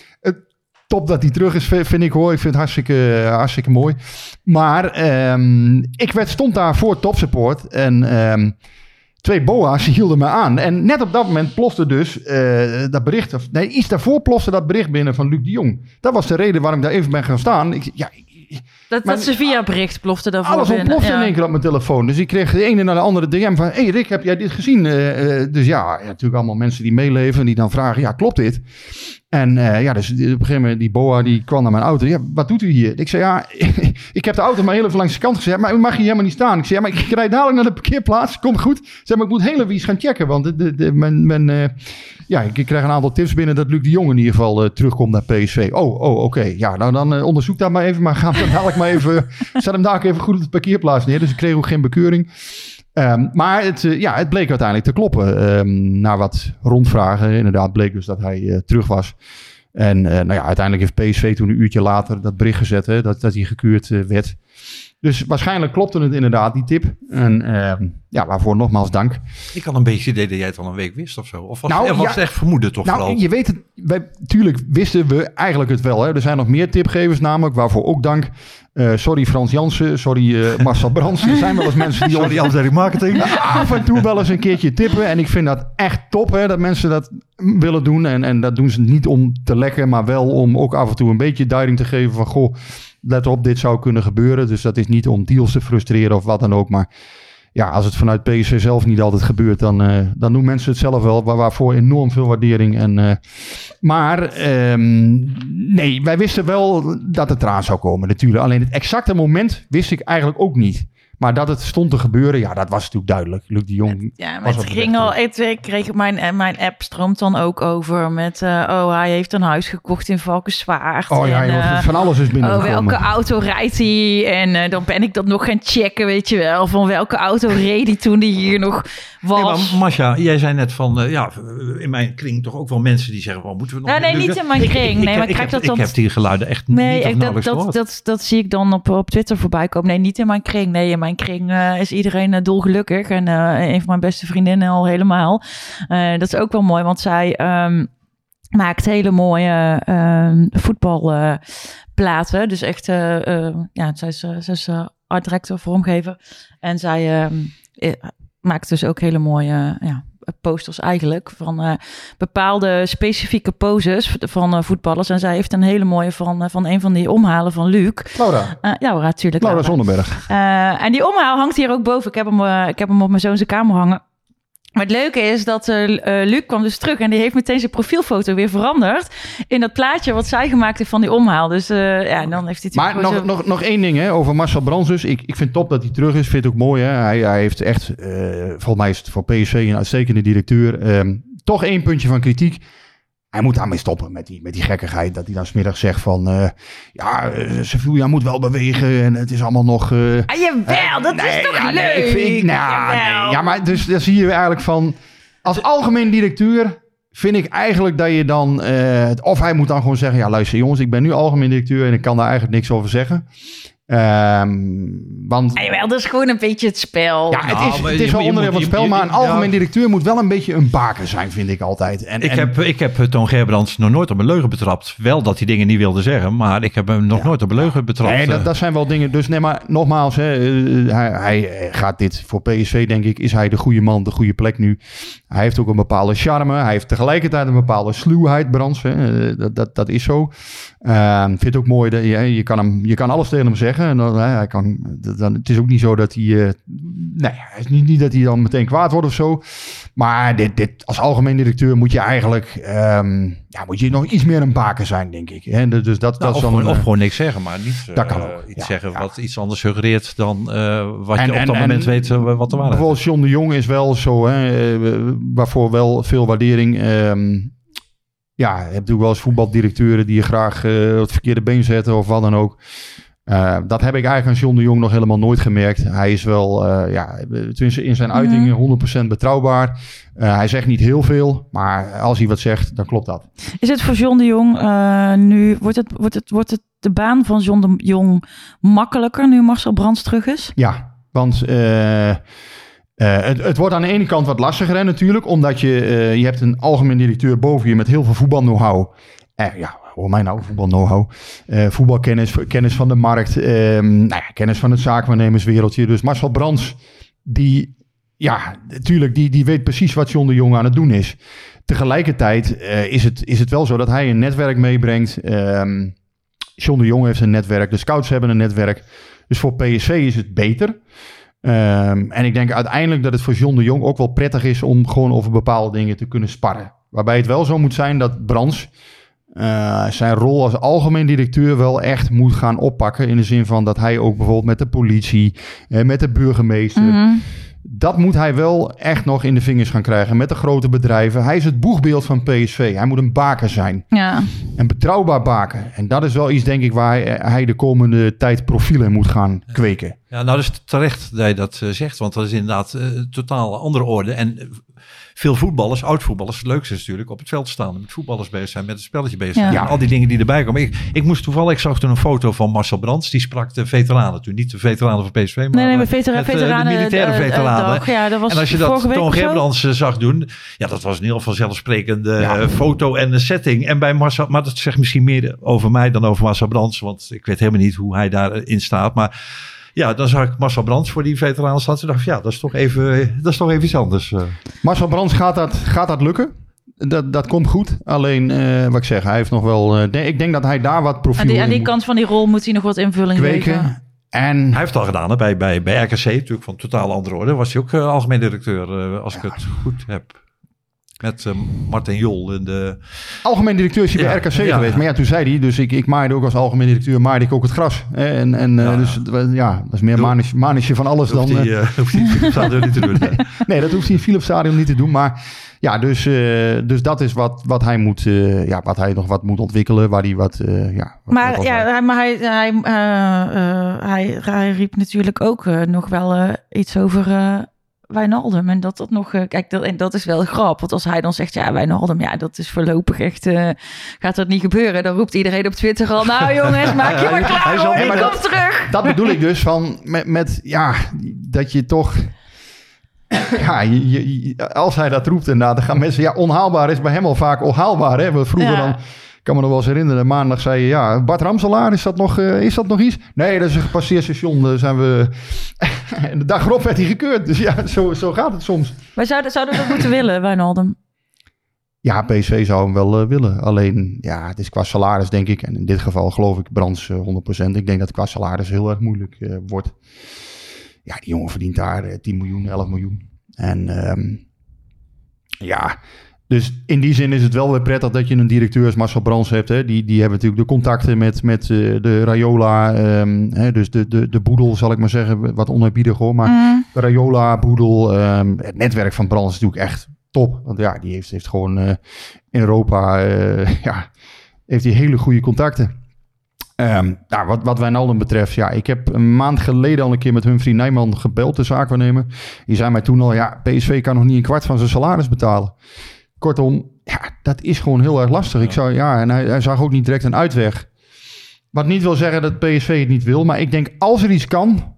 top dat hij terug is, vind ik hoor. Ik vind het hartstikke, hartstikke mooi. Maar ehm, ik werd, stond daar voor topsupport en ehm, twee boa's hielden me aan. En net op dat moment plofte dus uh, dat bericht, of nee, iets daarvoor plofte dat bericht binnen van Luc de Jong. Dat was de reden waarom ik daar even ben gaan staan. Ik, ja, dat, dat ze via bericht plofte daarvoor. Alles ontplofte ja. in één keer op mijn telefoon. Dus ik kreeg de ene naar de andere DM van... Hé hey Rick, heb jij dit gezien? Uh, dus ja, natuurlijk allemaal mensen die meeleven... en die dan vragen, ja, klopt dit? En uh, ja, dus op een gegeven moment, die boa die kwam naar mijn auto. Ja, wat doet u hier? Ik zei, ja, ik heb de auto maar heel even langs de kant gezet. Maar u mag hier helemaal niet staan. Ik zei, ja, maar ik rijd dadelijk naar de parkeerplaats. Komt goed. Zeg maar, ik moet heel even iets gaan checken. Want de, de, mijn, mijn, uh, ja, ik krijg een aantal tips binnen dat Luc de Jong in ieder geval terugkomt naar PSV. Oh, oh, oké. Ja, nou dan onderzoek dat maar even. Maar ga hem dadelijk maar even, zet hem daar even goed op de parkeerplaats neer. Dus ik kreeg ook geen bekeuring. Um, maar het, uh, ja, het bleek uiteindelijk te kloppen. Um, na wat rondvragen, inderdaad, bleek dus dat hij uh, terug was. En uh, nou ja, uiteindelijk heeft PSV toen een uurtje later dat bericht gezet hè, dat, dat hij gekeurd werd. Dus waarschijnlijk klopte het inderdaad, die tip. En uh, ja, waarvoor nogmaals dank. Ik had een beetje het idee dat jij het al een week wist of zo. Of was, nou, was ja, het echt vermoeden toch nou, vooral? je weet het, wij, tuurlijk wisten we eigenlijk het wel. Hè. Er zijn nog meer tipgevers namelijk, waarvoor ook dank. Uh, sorry Frans Jansen, sorry uh, Marcel Brands. Er zijn wel eens mensen die... sorry Amsterdam Marketing. af en toe wel eens een keertje tippen. En ik vind dat echt top hè, dat mensen dat willen doen. En, en dat doen ze niet om te lekken, maar wel om ook af en toe een beetje duiding te geven van... Goh, let op, dit zou kunnen gebeuren. Dus dat is niet om deals te frustreren of wat dan ook. Maar ja, als het vanuit PSV zelf niet altijd gebeurt, dan, uh, dan doen mensen het zelf wel. Waar, waarvoor enorm veel waardering. En, uh, maar um, nee, wij wisten wel dat het eraan zou komen natuurlijk. Alleen het exacte moment wist ik eigenlijk ook niet. Maar dat het stond te gebeuren, ja, dat was natuurlijk duidelijk. Luc de Jong. Ja, maar het ging al. Ik kreeg mijn, eh, mijn app stroomt dan ook over met. Uh, oh, hij heeft een huis gekocht in Valkenswaard. Oh ja, en, uh, van alles is binnen. Oh, welke auto rijdt hij? En uh, dan ben ik dat nog gaan checken, weet je wel. Van welke auto reed hij toen die hier nog was. Hey, maar Masha, jij zei net van. Uh, ja, in mijn kring toch ook wel mensen die zeggen: well, moeten we nog. Nee, nee, niet in mijn kring. Ik, ik, nee, maar ik, heb, dat ik heb die geluiden echt nee, niet dat, dat, dat, dat, dat zie ik dan op, op Twitter voorbij komen. Nee, niet in mijn kring. Nee, in mijn kring uh, is iedereen uh, dolgelukkig. En uh, een van mijn beste vriendinnen al helemaal. dat is ook wel mooi, want zij um, maakt hele mooie uh, voetbalplaten. dus echt, ja, zij is, zij is art director, vormgever. En zij um, maakt dus ook hele mooie ja, posters eigenlijk van uh, bepaalde specifieke poses van uh, voetballers. En zij heeft een hele mooie van, uh, van een van die omhalen van Luc. Laura. ja, Laura, natuurlijk. Laura, Laura. Zonneberg. en die omhaal hangt hier ook boven. Ik heb hem, ik heb hem op mijn zoon zijn kamer hangen. Maar het leuke is dat uh, Luc kwam dus terug en die heeft meteen zijn profielfoto weer veranderd in dat plaatje wat zij gemaakt heeft van die omhaal. Dus uh, ja, dan heeft hij Maar nog, zo... nog, nog één ding hè, over Marcel Brands dus. Ik, ik vind top dat hij terug is. Vind het ook mooi. Hè. Hij, hij heeft echt, uh, volgens mij is het voor PSV een uitstekende directeur. Um, toch één puntje van kritiek. Hij moet daarmee stoppen met die, met die gekkigheid. Dat hij dan smiddag zegt van... Uh, ja, Sevilla moet wel bewegen en het is allemaal nog... Uh, ah, jawel, dat nee, is toch ja, leuk? Nee, ik vind, nou, nee, ja, maar dus daar zie je eigenlijk van... Als algemeen directeur vind ik eigenlijk dat je dan... Uh, of hij moet dan gewoon zeggen... Ja, luister jongens, ik ben nu algemeen directeur... en ik kan daar eigenlijk niks over zeggen. Um, want... Ja, jawel, dat is gewoon een beetje het spel. Ja, het is, nou, het is wel onderdeel van het spel, maar een algemeen ja. directeur moet wel een beetje een baken zijn, vind ik altijd. En, ik, en... Heb, ik heb Toon Gerbrands nog nooit op een leugen betrapt. Wel dat hij dingen niet wilde zeggen, maar ik heb hem nog ja. nooit op een leugen betrapt. Nee, dat, dat, zijn wel dingen. Dus nee, maar nogmaals, hè, hij, hij gaat dit voor PSV, denk ik, is hij de goede man, de goede plek nu. Hij heeft ook een bepaalde charme. Hij heeft tegelijkertijd een bepaalde sluwheid, Brands. Hè. Dat, dat, dat is zo. Uh, vind het ook mooi dat je, je, kan hem, je kan alles tegen hem zeggen. En dan, hij kan, dan, het is ook niet zo dat hij. Uh, nee, het is niet, niet dat hij dan meteen kwaad wordt of zo. Maar dit, dit, als algemeen directeur moet je eigenlijk. Um, ja, moet je nog iets meer een baken zijn, denk ik. Hè? Dus dat, nou, dat of, dan, gewoon, of gewoon niks zeggen, maar niet dat kan ook, iets ja, zeggen ja. wat iets anders suggereert dan uh, wat en, je op en, dat en, moment weet wat er waar is. Bijvoorbeeld John de Jong is wel zo, hè, waarvoor wel veel waardering. Um, ja, je hebt natuurlijk wel eens voetbaldirecteuren die je graag uh, het verkeerde been zetten of wat dan ook. Uh, dat heb ik eigenlijk aan John de Jong nog helemaal nooit gemerkt. Hij is wel, uh, ja, tenminste in zijn uitingen mm. 100% betrouwbaar. Uh, hij zegt niet heel veel, maar als hij wat zegt, dan klopt dat. Is het voor John de Jong nu, wordt het, wordt, het, wordt het de baan van John de Jong makkelijker nu Marcel Brands terug is? Ja, want... Uh, het, wordt aan de ene kant wat lastiger hè, natuurlijk, omdat je, uh, je hebt een algemeen directeur boven je met heel veel voetbal know-how. Uh, ja, hoor mij nou, voetbal know-how. Uh, voetbalkennis, kennis van de markt, um, nou ja, kennis van het zaakwaarnemerswereldje. Dus Marcel Brands, die, ja, natuurlijk, die, die weet precies wat John de Jong aan het doen is. Tegelijkertijd is, het, is het wel zo dat hij een netwerk meebrengt. Um, John de Jong heeft een netwerk, de scouts hebben een netwerk. Dus voor PSV is het beter. Um, en ik denk uiteindelijk dat het voor John de Jong ook wel prettig is om gewoon over bepaalde dingen te kunnen sparren. Waarbij het wel zo moet zijn dat Brands uh, zijn rol als algemeen directeur wel echt moet gaan oppakken. In de zin van dat hij ook bijvoorbeeld met de politie, uh, met de burgemeester. -hmm. Dat moet hij wel echt nog in de vingers gaan krijgen met de grote bedrijven. Hij is het boegbeeld van PSV. Hij moet een baker zijn. Ja. Een betrouwbaar baker. En dat is wel iets, denk ik, waar hij de komende tijd profielen moet gaan kweken. Ja, nou, dat is terecht dat je dat uh, zegt. Want dat is inderdaad uh, totaal andere orde. En veel voetballers, oud-voetballers, het leukste is natuurlijk op het veld staan. Met voetballers bezig zijn, met het spelletje bezig zijn. Ja. Al die dingen die erbij komen. Ik, ik moest toevallig, ik zag toen een foto van Marcel Brands. Die sprak de veteranen toen. Niet de veteranen van PSV, maar, nee, nee, maar met, veteranen, de militaire uh, veteranen. Ja, dat was en als je dat Toon Gerbrands zag doen. Ja, dat was een heel vanzelfsprekende ja. foto en een setting. En bij Marcel, maar dat zegt misschien meer over mij dan over Marcel Brands. Want ik weet helemaal niet hoe hij daarin staat. Maar ja, dan zag ik Marcel Brands voor die veteranen staan. Toen dacht ik, ja, dat is toch even, dat is toch even iets anders. eh. Marcel Brands, gaat dat, gaat dat lukken? Dat, dat komt goed. Alleen, uh, wat ik zeg, hij heeft nog wel... Uh, ik denk dat hij daar wat profiel aan die, aan die in kant van die rol moet hij nog wat invulling kweken. geven. En hij heeft het al gedaan hè, bij, bij, bij RKC, natuurlijk van totaal andere orde. Was hij ook uh, algemeen directeur, uh, als ja. ik het goed heb. Met uh, Martin Jol in de... Algemeen directeur is hij ja, bij RKC ja. geweest. Maar ja, toen zei hij, dus ik, ik maaide ook als algemeen directeur, maaide ik ook het gras. En, en ja. dus ja, dat is meer manisch, manisje van alles dan... Die, uh, hoeft hij Philips Stadion niet te doen. Nee. nee, dat hoeft hij in Philips Stadion niet te doen. Maar ja, dus, uh, dus dat is wat, wat hij moet, uh, ja, wat hij nog wat moet ontwikkelen, waar hij wat, uh, ja. Wat, maar ja, hij, maar hij, hij, hij, hij riep natuurlijk ook nog wel iets over Wijnaldum. En dat dat nog, uh, kijk, dat, en dat is wel grap. Want als hij dan zegt, ja, Wijnaldum, ja, dat is voorlopig echt, uh, gaat dat niet gebeuren. Dan roept iedereen op Twitter al, nou jongens, maak je maar klaar hoor, ik kom dat, terug. Dat bedoel ik dus van, met, met ja, dat je toch... Ja, je, je, als hij dat roept inderdaad, dan gaan mensen... Ja, onhaalbaar is bij hem al vaak onhaalbaar. Hè? Vroeger ja. dan... Ik kan me nog wel eens herinneren, maandag zei je... Ja, Bart Ramselaar, is dat nog, uh, is dat nog iets? Nee, dat is een gepasseerd station. Daar zijn we... en de dag erop werd hij gekeurd. Dus ja, zo, zo gaat het soms. Wij zouden, zouden dat moeten willen, Wijnaldum? Ja, PSV zou hem wel uh, willen. Alleen, ja, het is qua salaris, denk ik. En in dit geval geloof ik Brands uh, 100%. Ik denk dat qua salaris heel erg moeilijk uh, wordt. Ja, die jongen verdient daar 10 miljoen, 11 miljoen. En um, ja, dus in die zin is het wel weer prettig dat je een directeur als Marcel Brands hebt. Hè. Die, die hebben natuurlijk de contacten met, met uh, de Rayola. Um, hè, dus de, de, de boedel, zal ik maar zeggen. Wat oneerbiedig hoor. Maar mm. de Rayola, boedel. Um, het netwerk van Brands is natuurlijk echt top. Want ja, die heeft, heeft gewoon uh, in Europa... Uh, ja, heeft die hele goede contacten. Um, nou, wat, wat Wijnaldum betreft, ja, ik heb een maand geleden al een keer met Humphrey Nijman gebeld, de zaakwaarnemer. Die zei mij toen al, ja, PSV kan nog niet een kwart van zijn salaris betalen. Kortom, ja, dat is gewoon heel erg lastig. Ik zou, ja, en hij, hij zag ook niet direct een uitweg. Wat niet wil zeggen dat PSV het niet wil, maar ik denk als er iets kan,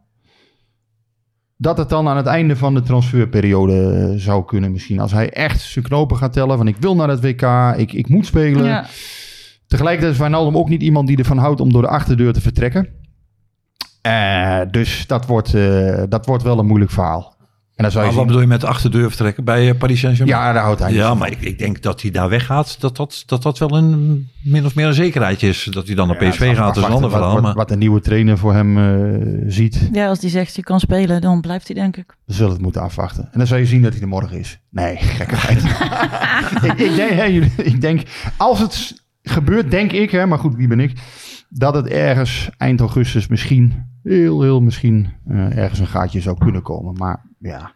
dat het dan aan het einde van de transferperiode zou kunnen misschien. Als hij echt zijn knopen gaat tellen van ik wil naar het WK, ik, ik moet spelen. Ja. Tegelijkertijd is Wijnaldum ook niet iemand die ervan houdt om door de achterdeur te vertrekken. Uh, dus dat wordt, uh, dat wordt wel een moeilijk verhaal. En dan zou je maar wat bedoel je met de achterdeur vertrekken bij uh, Paris Saint-Germain? Ja, daar houdt hij Ja, maar ik, ik, denk dat hij daar weggaat, dat dat, dat dat wel een min of meer een zekerheid is. Dat hij dan naar PSV ja, gaat, is een ander verhaal. Wat, een nieuwe trainer voor hem uh, ziet. Ja, als die zegt je kan spelen, dan blijft hij denk ik. We zullen het moeten afwachten. En dan zal je zien dat hij er morgen is. Nee, gekkigheid. ik, ik, denk, hey, ik denk, als het gebeurt, denk ik, hè, maar goed, wie ben ik, dat het ergens eind augustus misschien, heel, heel misschien, uh, ergens een gaatje zou kunnen komen. Maar ja.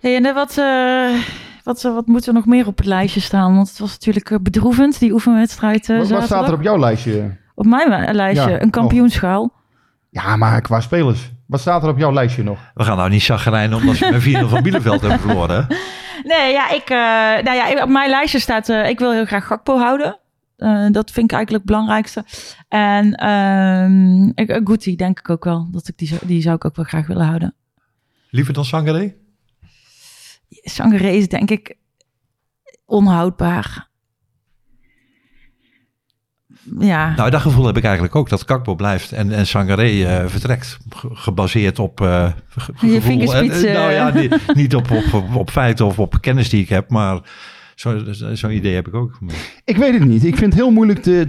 Hey, en wat, uh, wat, wat moeten er nog meer op het lijstje staan? Want het was natuurlijk bedroevend, die oefenwedstrijd. Uh, wat, wat staat er op jouw lijstje? Op mijn lijstje, ja, een kampioenschaal. Ja, maar qua spelers. Wat staat er op jouw lijstje nog? We gaan nou niet chagrijnen omdat ze met 4 van Bielefeld hebben verloren. Nee, ja, ik, uh, nou ja, op mijn lijstje staat, uh, ik wil heel graag Gakpo houden. Uh, dat vind ik eigenlijk het belangrijkste. En um, ik, Guti denk ik ook wel. Dat ik die, die zou ik ook wel graag willen houden. Liever dan Sangaré? Sangaré is denk ik onhoudbaar. ja. Nou, dat gevoel heb ik eigenlijk ook. Dat Kakbo blijft en, en Sangaré uh, vertrekt. Gebaseerd op uh, ge Je vingerspitsen. nou ja, niet, niet op, op, op, op, feiten of op kennis die ik heb, maar zo'n zo idee heb ik ook. Ik weet het niet. Ik vind het heel moeilijk te,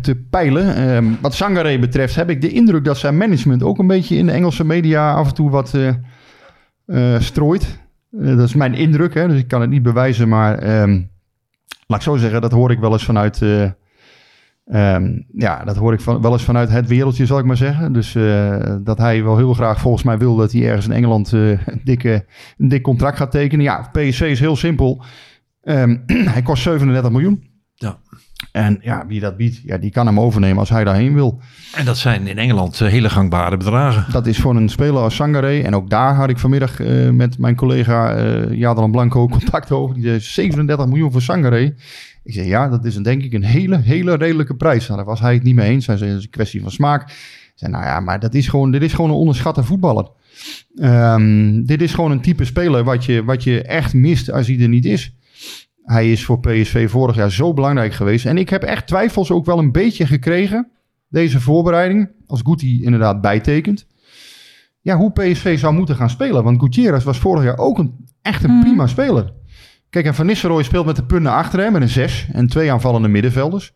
te, peilen. Um, wat Sangaré betreft heb ik de indruk dat zijn management ook een beetje in de Engelse media af en toe wat uh, strooit. dat is mijn indruk, hè, dus ik kan het niet bewijzen, maar... Um, laat ik zo zeggen, dat hoor ik wel eens vanuit Um, ja, dat hoor ik wel eens vanuit het wereldje, zal ik maar zeggen. Dus dat hij wel heel graag volgens mij wil dat hij ergens in Engeland een, dikke, een dik contract gaat tekenen. Ja, PSV is heel simpel. Um, hij kost 37 miljoen. Ja. En ja, wie dat biedt, ja, die kan hem overnemen als hij daarheen wil. En dat zijn in Engeland uh, hele gangbare bedragen. Dat is voor een speler als Sangaré. En ook daar had ik vanmiddag met mijn collega uh, Jadran Blanco contact over. Die zei 37 miljoen voor Sangaré. Ik zei, ja, dat is een, denk ik een hele, hele redelijke prijs. Nou, daar was hij het niet mee eens. Hij zei, dat is een kwestie van smaak. Ik zei, nou ja, maar dat is gewoon, dit is gewoon een onderschatte voetballer. Um, dit is gewoon een type speler wat je, wat je echt mist als hij er niet is. Hij is voor PSV vorig jaar zo belangrijk geweest. En ik heb echt twijfels ook wel een beetje gekregen, deze voorbereiding, als Guti inderdaad bijtekent. Ja, hoe PSV zou moeten gaan spelen. Want Gutierrez was vorig jaar ook een, echt een prima speler. Kijk, en Van Nistelrooy speelt met de punten achter hem met een 6 en twee aanvallende middenvelders.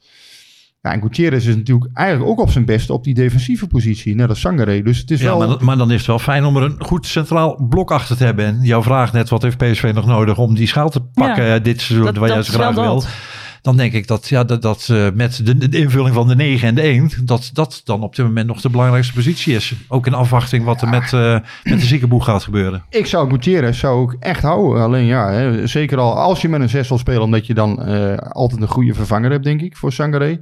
Ja, en Gutierrez is natuurlijk eigenlijk ook op zijn best op die defensieve positie, net als Sangaré. Dus het is ja, wel... maar, maar, dan is het wel fijn om er een goed centraal blok achter te hebben. En jouw vraag net, wat heeft PSV nog nodig om die schaal te pakken ja, dit seizoen, dat, waar jij zo graag wil dan denk ik dat, ja, dat, dat uh, met de, invulling van de 9 en de 1, dat dat dan op dit moment nog de belangrijkste positie is. Ook in afwachting wat er met, uh, met de ziekenboeg gaat gebeuren. Ik zou Gutierrez zou ik echt houden. Alleen ja, hè, zeker al als je met een 6 wil spelen, omdat je dan uh, altijd een goede vervanger hebt, denk ik, voor Sangaré.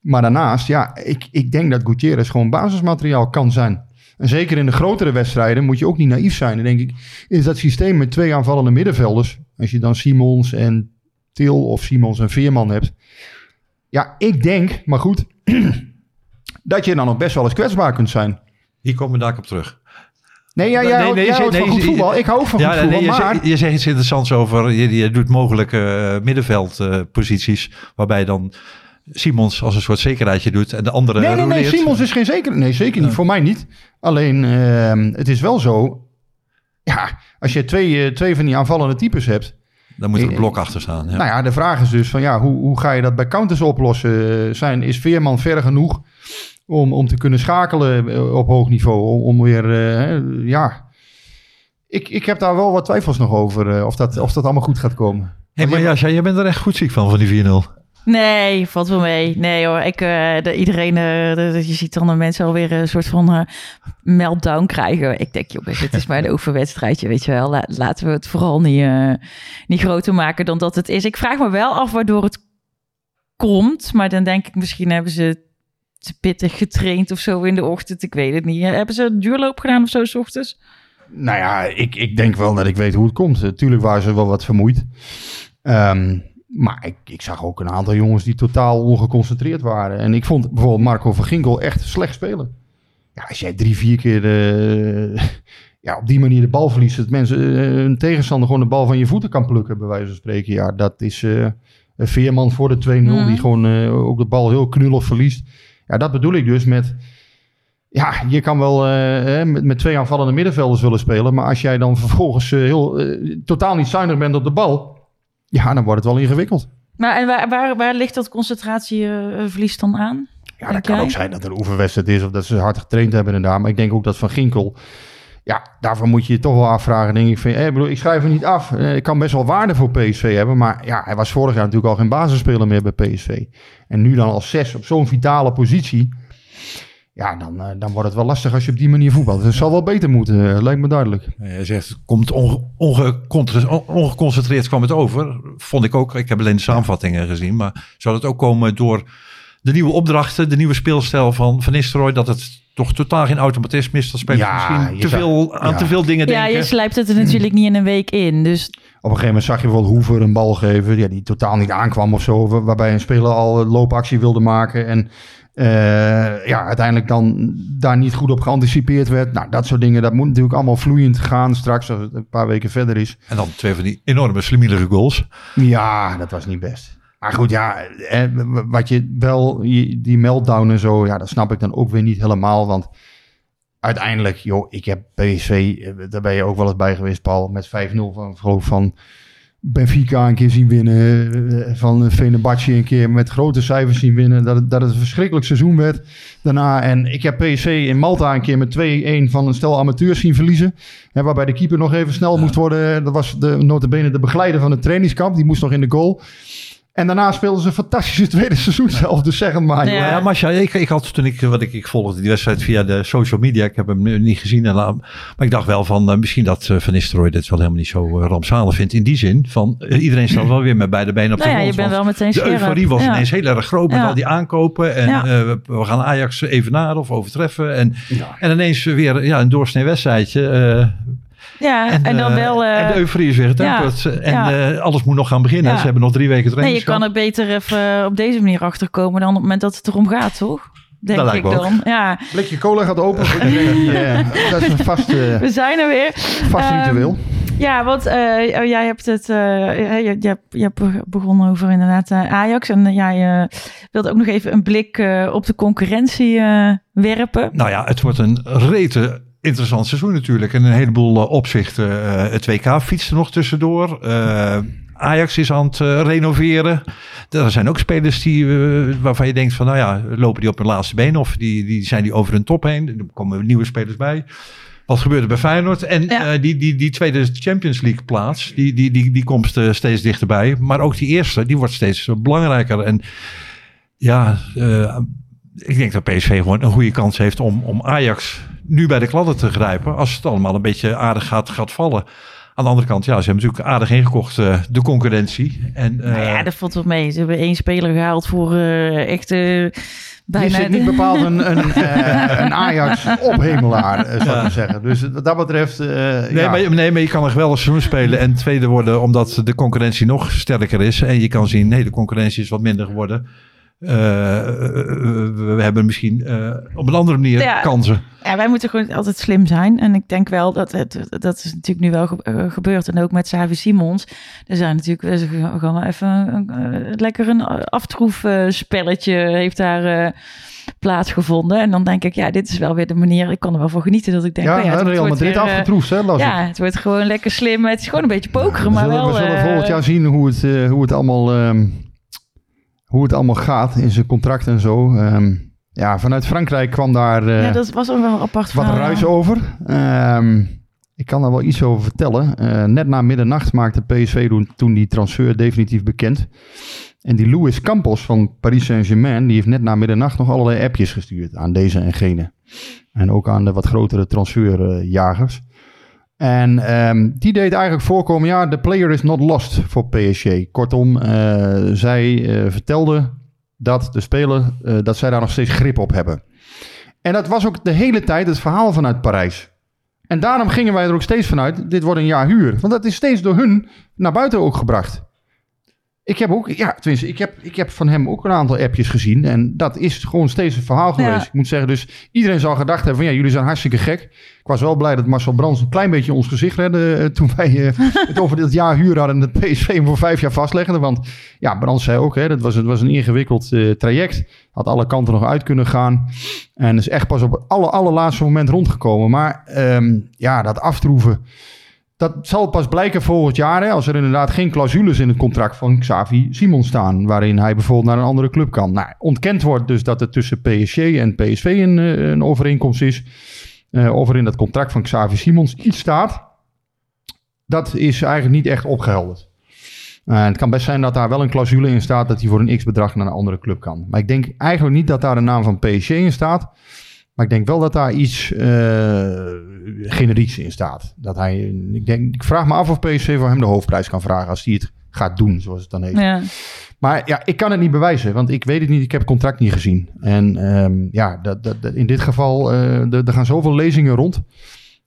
Maar daarnaast, ja, ik, ik denk dat Gutierrez gewoon basismateriaal kan zijn. En zeker in de grotere wedstrijden moet je ook niet naïef zijn. Dan denk ik, is dat systeem met twee aanvallende middenvelders, als je dan Simons en Til of Simons en Veerman hebt. Ja, ik denk, maar goed, dat je dan nog best wel eens kwetsbaar kunt zijn. Hier komen we daar op terug. Nee, ja, jij, nee, nee, jij houdt van goed voetbal. Ik hou van ja, goed voetbal, je, maar... Zegt, je zegt iets interessants over... Je, je doet mogelijke uh, middenveldposities... Uh, waarbij dan Simons als een soort zekerheidje doet... en de andere Nee, nee, nee, Simons is geen zeker... Nee, zeker niet. Voor mij niet. Alleen, uh, het is wel zo... Ja, als je twee, eh, twee van die aanvallende types hebt... Dan moet er een blok achter staan. Ja. Nou ja, de vraag is dus van ja, hoe, hoe ga je dat bij counters oplossen? Zijn, is Veerman ver genoeg om, om te kunnen schakelen eh, op hoog niveau? Om, om weer, uh, ja... Ik, ik heb daar wel wat twijfels nog over, uh, of, dat, of dat allemaal goed gaat komen. Hey, maar ja, jij bent er echt goed ziek van, van die 4-0. Nee, valt wel mee. Nee hoor, ik, uh, de, iedereen, uh, de, je ziet dan de mensen alweer een soort van uh, meltdown krijgen. Ik denk, jongens, het is maar een overwedstrijdje, weet je wel. La, laten we het vooral niet, niet groter maken dan dat het is. Ik vraag me wel af waardoor het komt, maar dan denk ik misschien hebben ze te pittig getraind of zo in de ochtend. Ik weet het niet. Hebben ze een duurloop gedaan of zo s ochtends? Nou ja, ik, ik denk wel dat ik weet hoe het komt. Natuurlijk waren ze wel wat vermoeid. Um, maar ik, ik, zag ook een aantal jongens die totaal ongeconcentreerd waren. En ik vond bijvoorbeeld Marco van Ginkel echt slecht spelen. Ja, als jij drie, vier keer uh, ja, op die manier de bal verliest... dat mensen, uh, een tegenstander gewoon de bal van je voeten kan plukken, bij wijze van spreken. Ja, dat is uh, een veerman voor de 2-0 mm. die gewoon ook de bal heel knullig verliest. Ja, dat bedoel ik dus met... Ja, je kan wel met, met, twee aanvallende middenvelders willen spelen... maar als jij dan vervolgens heel, totaal niet zuinig bent op de bal ja, dan wordt het wel ingewikkeld. Maar en waar, waar, waar ligt dat concentratieverlies dan aan? Ja, dat kan ook zijn dat er een oefenwedstrijd is of dat ze hard getraind hebben inderdaad. Maar ik denk ook dat Van Ginkel, ja, daarvoor moet je je toch wel afvragen. Denk ik van, eh, bedoel, ik schrijf hem niet af. Eh, ik kan best wel waarde voor PSV hebben. Maar ja, hij was vorig jaar natuurlijk al geen basisspeler meer bij PSV. En nu dan als zes op zo'n vitale positie. Ja, dan, uh, dan wordt het wel lastig als je op die manier voetbalt. Het zal wel beter moeten, uh, lijkt me duidelijk. Je zegt, komt onge ongeconcentreerd kwam het over. Vond ik ook, ik heb alleen de samenvattingen gezien. Maar zou het ook komen door de nieuwe opdrachten, de nieuwe speelstijl van Van Nistelrooy... dat het toch totaal geen automatisme is. Dat speelt ja, misschien te veel, aan ja. te veel dingen denken. Ja, je slijpt het er natuurlijk niet in een week in. Dus... Op een gegeven moment zag je wel Hoever een bal geven... Ja, die totaal niet aankwam of zo. Waarbij een speler al loopactie wilde maken... en uh, ja, uiteindelijk dan daar niet goed op geanticipeerd werd. Nou, dat soort dingen, dat moet natuurlijk allemaal vloeiend gaan straks als het een paar weken verder is. En dan twee van die enorme slimielige goals. Ja, dat was niet best. Maar goed, ja, wat je wel, die meltdown en zo, ja, dat snap ik dan ook weer niet helemaal. Want uiteindelijk, joh, ik heb PSV, eh, daar ben je ook wel eens bij geweest, Paul, met 5-0 van, van Benfica een keer zien winnen, eh, van Fenerbahce een keer met grote cijfers zien winnen, dat het, dat het een verschrikkelijk seizoen werd daarna. En ik heb PSV in Malta een keer met 2-1 van een stel amateurs zien verliezen, hè, waarbij de keeper nog even snel moest worden. Dat was de, notabene de begeleider van het trainingskamp, die moest nog in de goal. En daarna speelden ze een fantastische tweede seizoen zelf. Dus zeg het maar. Ja, ja Masha, ik, ik had toen ik, wat ik, ik volgde die wedstrijd via de social media. Ik heb hem nu niet gezien. En, maar ik dacht wel van, uh, misschien dat uh, Van Nistelrooy dit wel helemaal niet zo uh, rampzalig vindt. In die zin van, iedereen staat wel weer met beide benen op de nou grond. Ja, je bent wel meteen De euforie was ineens heel erg groot met al die aankopen. En we, we, gaan Ajax even naar of overtreffen. En, en ineens weer ja, een doorsnee wedstrijdje ja, en, en dan eh, wel... Uh, en de euforie is weer getemperd. Ja, en ja. Uh, alles moet nog gaan beginnen. Ze hebben nog drie weken training. Nee, je kan er beter even op deze manier achterkomen dan op het moment dat het erom gaat, toch? Denk dat ik dan. Ja. Blikje cola gaat open dat is een vaste... We zijn er weer. Vast um, ritueel. Ja, want uh, jij hebt het, uh, je, je, je, hebt begonnen over inderdaad uh, Ajax. En jij wilde ook nog even een blik op de concurrentie werpen. Nou ja, het wordt een rete interessant seizoen natuurlijk. En een heleboel uh, opzichten. Uh, het WK fietst er nog tussendoor. Uh, Ajax is aan het renoveren. Er zijn ook spelers die, waarvan je denkt van, nou ja, lopen die op hun laatste been of die, die zijn die over hun top heen. Er komen nieuwe spelers bij. Wat gebeurt er bij Feyenoord? En ja. die, die, die tweede Champions League plaats, die, die, die, die komt steeds dichterbij. Maar ook die eerste, die wordt steeds belangrijker. En ja, ik denk dat PSV gewoon een goede kans heeft om, om Ajax nu bij de kladden te grijpen. Als het allemaal een beetje aardig gaat, gaat vallen. Aan de andere kant, ja, ze hebben natuurlijk aardig ingekocht, uh, de concurrentie. En, uh, nou ja, dat valt wel mee. Ze hebben één speler gehaald voor uh, echt bijna... Je zit niet bepaald een, een, een Ajax-ophemelaar, zou ik ja. zeggen. Dus wat dat betreft... nee, ja. maar, nee, maar je kan nog wel een seizoen spelen en tweede worden... omdat de concurrentie nog sterker is. En je kan zien, nee, de concurrentie is wat minder geworden... Uh, we hebben misschien uh, op een andere manier ja, kansen. Ja, wij moeten gewoon altijd slim zijn. En ik denk wel dat het, dat is natuurlijk nu wel ge gebeurd. En ook met Savi Simons. Er zijn natuurlijk, we gaan even een, lekker een aftroefspelletje heeft daar plaatsgevonden. En dan denk ik, ja, dit is wel weer de manier. Ik kan er wel voor genieten dat ik denk, ja, oh ja het Real Madrid weer, afgetroefd, hè? Las ja, het wordt gewoon lekker slim. Het is gewoon een beetje pokeren, maar we zullen, wel. We zullen volgend jaar zien hoe het, uh, hoe het allemaal. Um hoe het allemaal gaat in zijn contract en zo. Um, ja, vanuit Frankrijk kwam daar uh, ja, dat was ook wel apart wat ruis over. Um, ik kan daar wel iets over vertellen. Uh, net na middernacht maakte PSV toen, toen die transfer definitief bekend. En die Louis Campos van Paris Saint-Germain, die heeft net na middernacht nog allerlei appjes gestuurd aan deze en gene. En ook aan de wat grotere transferjagers. En um, die deed eigenlijk voorkomen, ja, de player is not lost voor PSG. Kortom, uh, zij uh, vertelde dat de speler, uh, dat zij daar nog steeds grip op hebben. En dat was ook de hele tijd het verhaal vanuit Parijs. En daarom gingen wij er ook steeds vanuit, dit wordt een jaar huur. Want dat is steeds door hun naar buiten ook gebracht. Ik heb ook, ja, tenminste, ik heb, ik heb van hem ook een aantal appjes gezien. En dat is gewoon steeds een verhaal geweest. Ja. Ik moet zeggen, dus iedereen zal gedacht hebben van ja, jullie zijn hartstikke gek. Ik was wel blij dat Marcel Brands een klein beetje ons gezicht redde uh, toen wij uh, het over dit jaar huur hadden en het PSV hem voor vijf jaar vastleggen. Want ja, Brands zei ook, hè, dat was, het was een ingewikkeld uh, traject. Had alle kanten nog uit kunnen gaan. En is echt pas op het aller, allerlaatste moment rondgekomen. Maar um, ja, dat aftroeven... Dat zal pas blijken volgend jaar, hè, als er inderdaad geen clausules in het contract van Xavi Simon staan, waarin hij bijvoorbeeld naar een andere club kan. Nou, ontkend wordt dus dat er tussen PSG en PSV een, eh, een overeenkomst is, uh, of er in dat contract van Xavi Simons iets staat. Dat is eigenlijk niet echt opgehelderd. Uh, het kan best zijn dat daar wel een clausule in staat dat hij voor een x-bedrag naar een andere club kan. Maar ik denk eigenlijk niet dat daar de naam van PSG in staat. Maar ik denk wel dat daar iets uh, generieks in staat. Dat hij, ik, denk, ik vraag me af of PSV voor hem de hoofdprijs kan vragen als hij het gaat doen, zoals het dan heet. Ja. Maar ja, ik kan het niet bewijzen, want ik weet het niet. Ik heb het contract niet gezien. En um, ja, dat, dat, dat, in dit geval, uh, er gaan zoveel lezingen rond,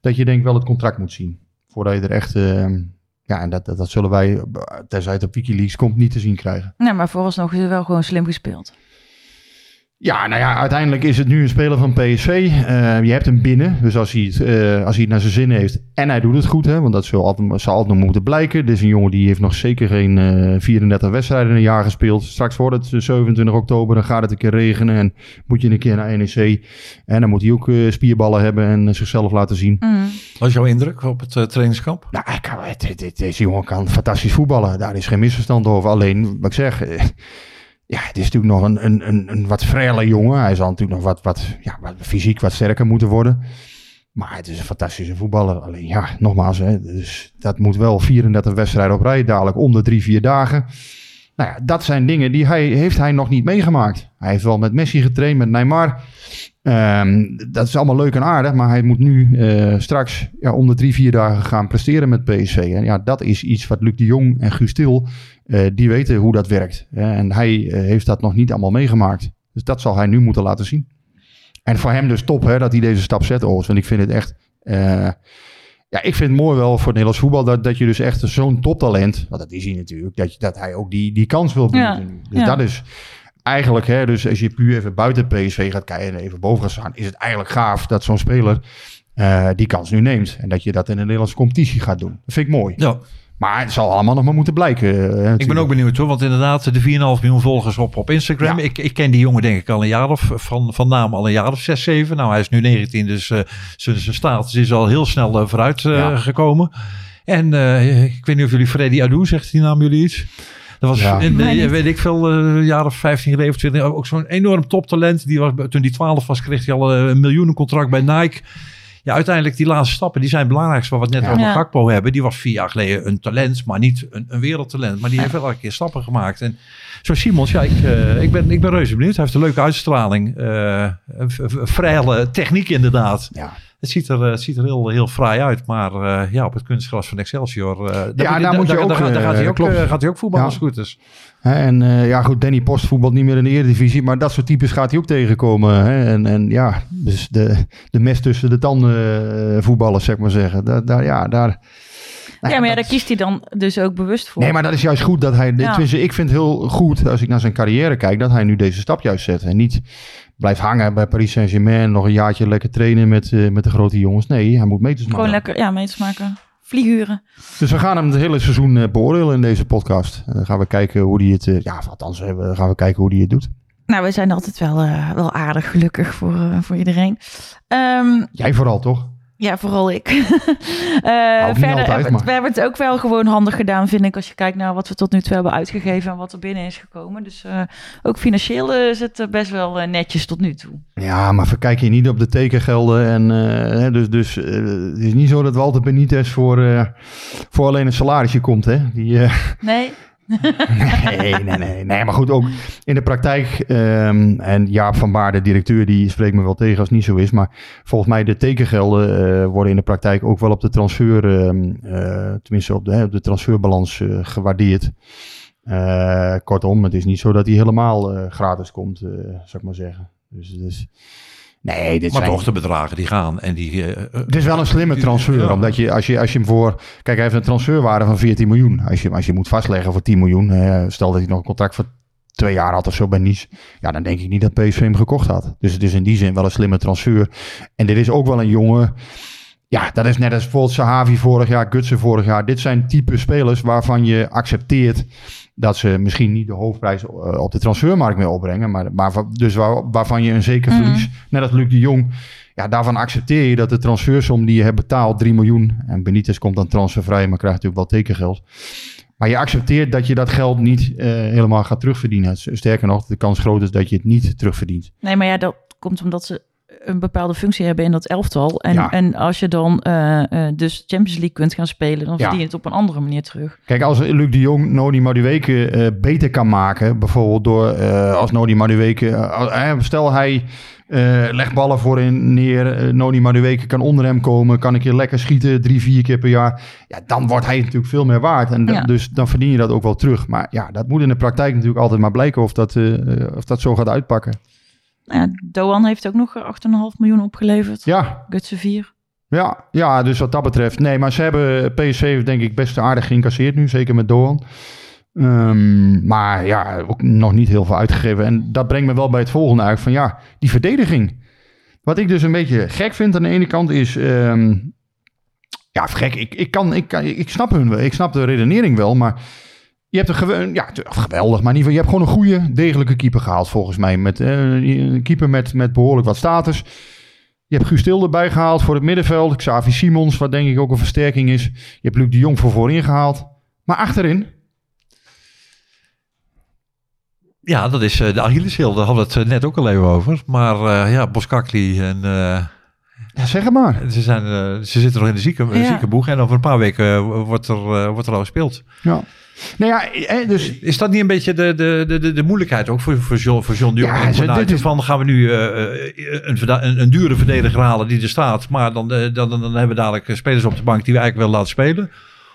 dat je denk wel het contract moet zien. Voordat je er echt... Uh, ja, en dat, dat, dat, zullen wij, tenzij het op Wikileaks komt, niet te zien krijgen. Nee, maar vooralsnog is het wel gewoon slim gespeeld. Ja, nou ja, uiteindelijk is het nu een speler van PSV. Uh, je hebt hem binnen. Dus als hij, het, uh, als hij het naar zijn zin heeft en hij doet het goed, hè, want dat zal altijd, zal altijd nog moeten blijken. Dit is een jongen die heeft nog zeker geen uh, 34 wedstrijden in een jaar gespeeld. Straks wordt het 27 oktober, dan gaat het een keer regenen en moet je een keer naar NEC. En dan moet hij ook spierballen hebben en zichzelf laten zien. Mm. Wat is jouw indruk op het trainingskamp? Nou, ik kan, deze jongen kan fantastisch voetballen. Daar is geen misverstand over. Alleen, wat ik zeg ja, het is natuurlijk nog een, een, een, een wat frele jongen. Hij zal natuurlijk nog wat, wat, ja, wat fysiek wat sterker moeten worden. Maar het is een fantastische voetballer. Alleen ja, nogmaals, hè, dus dat moet wel 34 wedstrijden op rij, dadelijk om de drie, vier dagen. Nou ja, dat zijn dingen die hij, heeft hij nog niet meegemaakt. Hij heeft wel met Messi getraind, met Neymar. Um, dat is allemaal leuk en aardig, maar hij moet nu uh, straks ja, om de drie, vier dagen gaan presteren met PSV. En ja, dat is iets wat Luc de Jong en Guus Til, uh, die weten hoe dat werkt. En hij uh, heeft dat nog niet allemaal meegemaakt. Dus dat zal hij nu moeten laten zien. En voor hem dus top hè, dat hij deze stap zet, Oost. En ik vind het echt... ja, ik vind het mooi wel voor het Nederlands voetbal dat, dat je dus echt zo'n toptalent, want dat is hij natuurlijk, dat, je, dat hij ook die, die kans wil benutten. Ja, dus ja. dat is eigenlijk, hè, dus als je puur even buiten PSV gaat kijken en even boven gaat staan, is het eigenlijk gaaf dat zo'n speler uh, die kans nu neemt. En dat je dat in de Nederlandse competitie gaat doen. Dat vind ik mooi. Ja. Maar het zal allemaal nog maar moeten blijken. Uh, ik ben ook benieuwd hoor, want inderdaad, de 4,5 miljoen volgers op, op Instagram. Ja. Ik, ik ken die jongen denk ik al een jaar of van, van naam al een jaar of 6, 7. Nou, hij is nu 19, dus uh, zijn status is al heel snel vooruit ja. gekomen. En ik weet niet of jullie Freddy Adu, zegt die naam jullie iets? Dat was ja. in, de, weet ik veel, uh, jaar of 15 geleden of 20, ook zo'n enorm toptalent. Die was, toen die 12 was, kreeg hij al een miljoenencontract bij Nike. Ja, uiteindelijk die laatste stappen, die zijn het belangrijkste. Wat we het net ja. over Gakpo hebben. Die was vier jaar geleden een talent, maar niet een, een wereldtalent. Maar die heeft wel een keer stappen gemaakt. En zo Simons, ja, ik, uh, ik, ben, ik ben reuze benieuwd. Hij heeft een leuke uitstraling. Uh, een vrije techniek inderdaad. Ja. Het ziet er, het ziet er heel, heel fraai uit, maar uh, ja, op het kunstgras van Excelsior. Uh, ja, daar, moet je ook. Daar, daar gaat hij ook, gaat hij ook voetballen ja. als het goed is. En ja, goed, Danny Post voetbalt niet meer in de Eredivisie, maar dat soort types gaat hij ook tegenkomen. Hè? En, en ja, dus de, de mes tussen de tanden voetballers, zeg maar zeggen. Daar, daar, ja, daar, nou ja, maar ja, daar kiest hij dan dus ook bewust voor. Nee, maar dat is juist goed dat hij. Ja. ik vind het heel goed als ik naar zijn carrière kijk, dat hij nu deze stap juist zet. En niet blijft hangen bij Paris Saint-Germain, nog een jaartje lekker trainen met, uh, met de grote jongens. Nee, hij moet meters maken. Gewoon lekker, ja, meters maken. Vlieguren. Dus we gaan hem het hele seizoen uh, beoordelen in deze podcast. En dan gaan we kijken hoe hij het, uh, ja, althans, we gaan we kijken hoe hij het doet. Nou, we zijn altijd wel, wel aardig gelukkig voor, voor iedereen. Um, Jij vooral, toch? Ja, vooral ik. uh, verder, altijd, we, hebben het ook wel gewoon handig gedaan, vind ik, als je kijkt naar wat we tot nu toe hebben uitgegeven en wat er binnen is gekomen. Dus uh, ook financieel uh, is het best wel netjes tot nu toe. Ja, maar verkijk je niet op de tekengelden. En, dus dus het is niet zo dat Walter Benitez voor, voor alleen een salarisje komt, hè? Die, nee nee, nee, nee, nee. Maar goed, ook in de praktijk. Um, en Jaap van Baar, de directeur, die spreekt me wel tegen als het niet zo is. Maar volgens mij de tekengelden uh, worden in de praktijk ook wel op de transfer, uh, tenminste op de, op de transferbalans uh, gewaardeerd. kortom, het is niet zo dat hij helemaal gratis komt, zou ik maar zeggen. Dus, dus Nee, dit maar zijn... toch de bedragen die gaan. En die, uh, het is wel een slimme transfer. Ja. Omdat je als, je, als je hem voor. Kijk, hij heeft een transferwaarde van 14 miljoen. Als je, als je moet vastleggen voor 10 miljoen. Uh, stel dat hij nog een contract voor twee jaar had of zo bij Nice. Ja, dan denk ik niet dat PSV hem gekocht had. Dus het is in die zin wel een slimme transfer. En dit is ook wel een jongen. Ja, dat is net als bijvoorbeeld Sahavi vorig jaar, Gutsen vorig jaar. Dit zijn type spelers waarvan je accepteert dat ze misschien niet de hoofdprijs eh, op de transfermarkt meer opbrengen. Maar, maar dus waar, waarvan je een zeker mhm. verlies, net als Luc de Jong. Ja, daarvan accepteer je dat de transfersom die je hebt betaald, 3 miljoen. En Benitez komt dan transfervrij, maar krijgt natuurlijk wel tekengeld. Maar je accepteert dat je dat geld niet uh, helemaal gaat terugverdienen. Sterker nog, de kans groot is dat je het niet terugverdient. Nee, maar ja, dat komt omdat ze een bepaalde functie hebben in dat elftal. En, ja. en als je dan uh, uh, dus Champions League kunt gaan spelen, dan verdien je het op een andere manier terug. Kijk, als Luc de Jong Noni Madueke uh, beter kan maken, bijvoorbeeld door als Noni Madueke, stel hij legt ballen voorin neer, Noni Madueke kan onder hem komen, kan een keer lekker schieten, drie, vier keer per jaar. Ja, dan wordt hij natuurlijk veel meer waard. En ja. dus dan verdien je dat ook wel terug. Maar ja, dat moet in de praktijk natuurlijk altijd maar blijken of dat, of dat zo gaat uitpakken. Nou ja, Doan heeft ook nog 8,5 miljoen opgeleverd. Ja. Gutsen 4. Ja, ja, dus wat dat betreft. Nee, maar ze hebben PSV denk ik best aardig geïncasseerd nu. Zeker met Doan. Um, maar ja, ook nog niet heel veel uitgegeven. En dat brengt me wel bij het volgende uit van ja, die verdediging. Wat ik dus een beetje gek vind aan de ene kant is... Um, ja, gek. Ik, ik, kan, ik, ik snap hun wel. Ik snap de redenering wel, maar... Je hebt een ja, geweldig, maar in ieder geval, je hebt gewoon een goede, degelijke keeper gehaald volgens mij. Met, uh, een keeper met, met behoorlijk wat status. Je hebt Guus Til erbij gehaald voor het middenveld. Xavi Simons, wat denk ik ook een versterking is. Je hebt Luc de Jong voor voorin gehaald. Maar achterin, Ja, dat is uh, de Achilleshiel. Daar hadden we het net ook al even over. Maar uh, ja, Boskakli en... Uh, ja, zeg het maar. Ze, zijn, ze zitten nog in de zieke, ja. ziekenboeg. En over een paar weken wordt er, wordt er al gespeeld. Ja. Nou ja, dus... Is dat niet een beetje de, de, de, de moeilijkheid ook voor, voor John, voor John Jong? Ja, vanuit, is... van gaan we nu een, een, een, dure verdediger halen die er staat. Maar dan, dan, dan, dan hebben we dadelijk spelers op de bank die we eigenlijk willen laten spelen.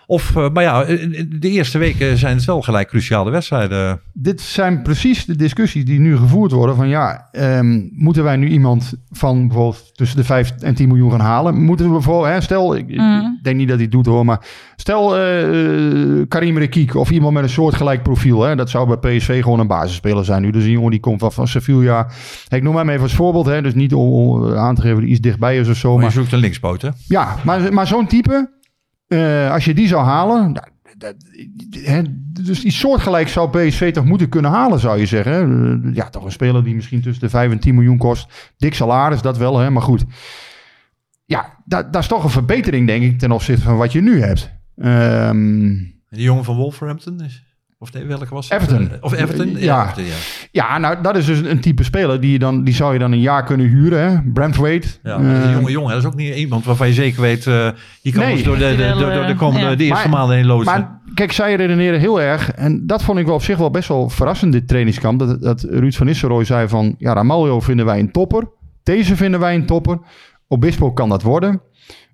Of, uh, maar ja, de eerste weken zijn het wel gelijk cruciale wedstrijden. Dit zijn precies de discussies die nu gevoerd worden. Van ja, um, moeten wij nu iemand van bijvoorbeeld tussen de 5 en 10 miljoen gaan halen? Moeten we bijvoorbeeld, hè, stel, ik, mm. denk niet dat hij het doet hoor, maar stel uh, Karim Rekiek of iemand met een soortgelijk profiel. Hè, dat zou bij PSV gewoon een basisspeler zijn nu. Dus een jongen die komt van, van Sevilla. Ik noem hem even als voorbeeld, hè, dus niet om aan te geven die iets dichtbij is of zo. Maar, maar je zoekt een linkspoot hè? Ja, maar, maar zo'n type uh, als je die zou halen, nou, dat, dus iets soortgelijks zou PSV toch moeten kunnen halen, zou je zeggen. Ja, toch een speler die misschien tussen de 5 en 10 miljoen kost. Dik salaris, dat wel, hè, maar goed. Ja, dat, dat is toch een verbetering, denk ik, ten opzichte van wat je nu hebt. Um, die jongen van Wolverhampton is... Of nee, welke was het? Everton. Of Everton? Ja. Ja, Everton, ja. ja. nou dat is dus een type speler die, je dan, die zou je dan een jaar kunnen huren. Hè? Braithwaite. Ja, uh, jonge jongen, dat is ook niet iemand waarvan je zeker weet... Uh, die kan nee. door de, de, de, door de komende ja. de eerste maar, maanden heen loodsen. Maar kijk, zij redeneren heel erg. En dat vond ik wel op zich wel best wel verrassend, dit trainingskamp. Dat, dat Ruud van Nistelrooy zei van... Ja, Ramaljo vinden wij een topper. Deze vinden wij een topper. Obispo kan dat worden.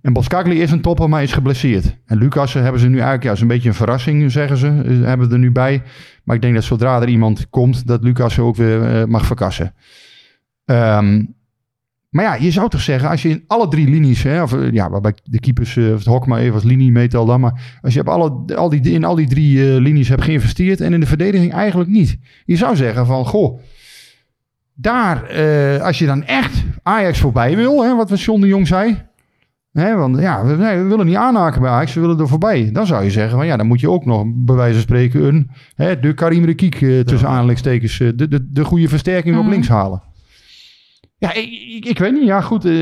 En Boskakli is een topper, maar is geblesseerd. En Lucas hebben ze nu eigenlijk, ja, is een beetje een verrassing, zeggen ze. Hebben we er nu bij. Maar ik denk dat zodra er iemand komt, dat Lucas ook weer uh, mag verkassen. Um, maar ja, je zou toch zeggen, als je in alle drie linies, hè, of ja, waarbij de keepers, uh, het hok maar even als linie meetel dan, maar als je op alle, al die, in al die drie linies hebt geïnvesteerd en in de verdediging eigenlijk niet. Je zou zeggen van, goh, daar, als je dan echt Ajax voorbij wil, hè, wat John de Jong zei, Hè, want ja, we, nee, we, willen niet aanhaken bij Ajax, we willen er voorbij. Dan zou je zeggen, van, ja, dan moet je ook nog bij wijze van spreken een, hè, de Karim Rekiek uh, tussen ja. aanleidingstekens, uh, de, de, de goede versterking mm. op mhm. links halen. Ja, ik, ik, weet niet. Ja, goed. Uh,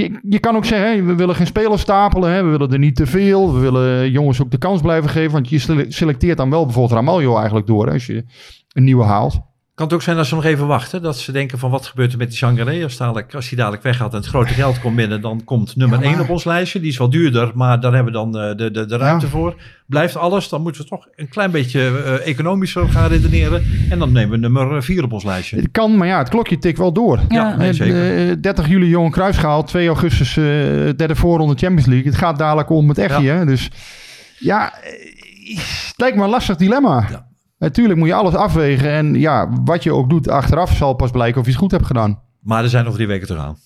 je, je kan ook zeggen, hè, we willen geen spelers stapelen. Hè, we willen er niet te veel. We willen jongens ook de kans blijven geven. Want je selecteert dan wel bijvoorbeeld Ramaljo eigenlijk door. Hè, als je een nieuwe haalt. Kan het ook zijn dat ze nog even wachten? Dat ze denken van wat gebeurt er met die Sangaré? Als, dadelijk, als die dadelijk weggaat en het grote geld komt binnen, dan komt nummer 1 op ons lijstje. Die is wel duurder, maar daar hebben we dan uh, de, de, de ruimte ja. voor. Blijft alles, dan moeten we toch een klein beetje uh, economischer gaan redeneren. En dan nemen we nummer 4 op ons lijstje. Het kan, maar ja, het klokje tikt wel door. Ja, nee, zeker. Uh, 30 juli Johan Cruijff gehaald, 2 augustus derde voorronde Champions League. Het gaat dadelijk om het echt ja. Dus ja, het lijkt me een lastig dilemma. Ja. Natuurlijk moet je alles afwegen. En ja, wat je ook doet achteraf zal pas blijken of je het goed hebt gedaan. Maar er zijn nog drie weken te gaan.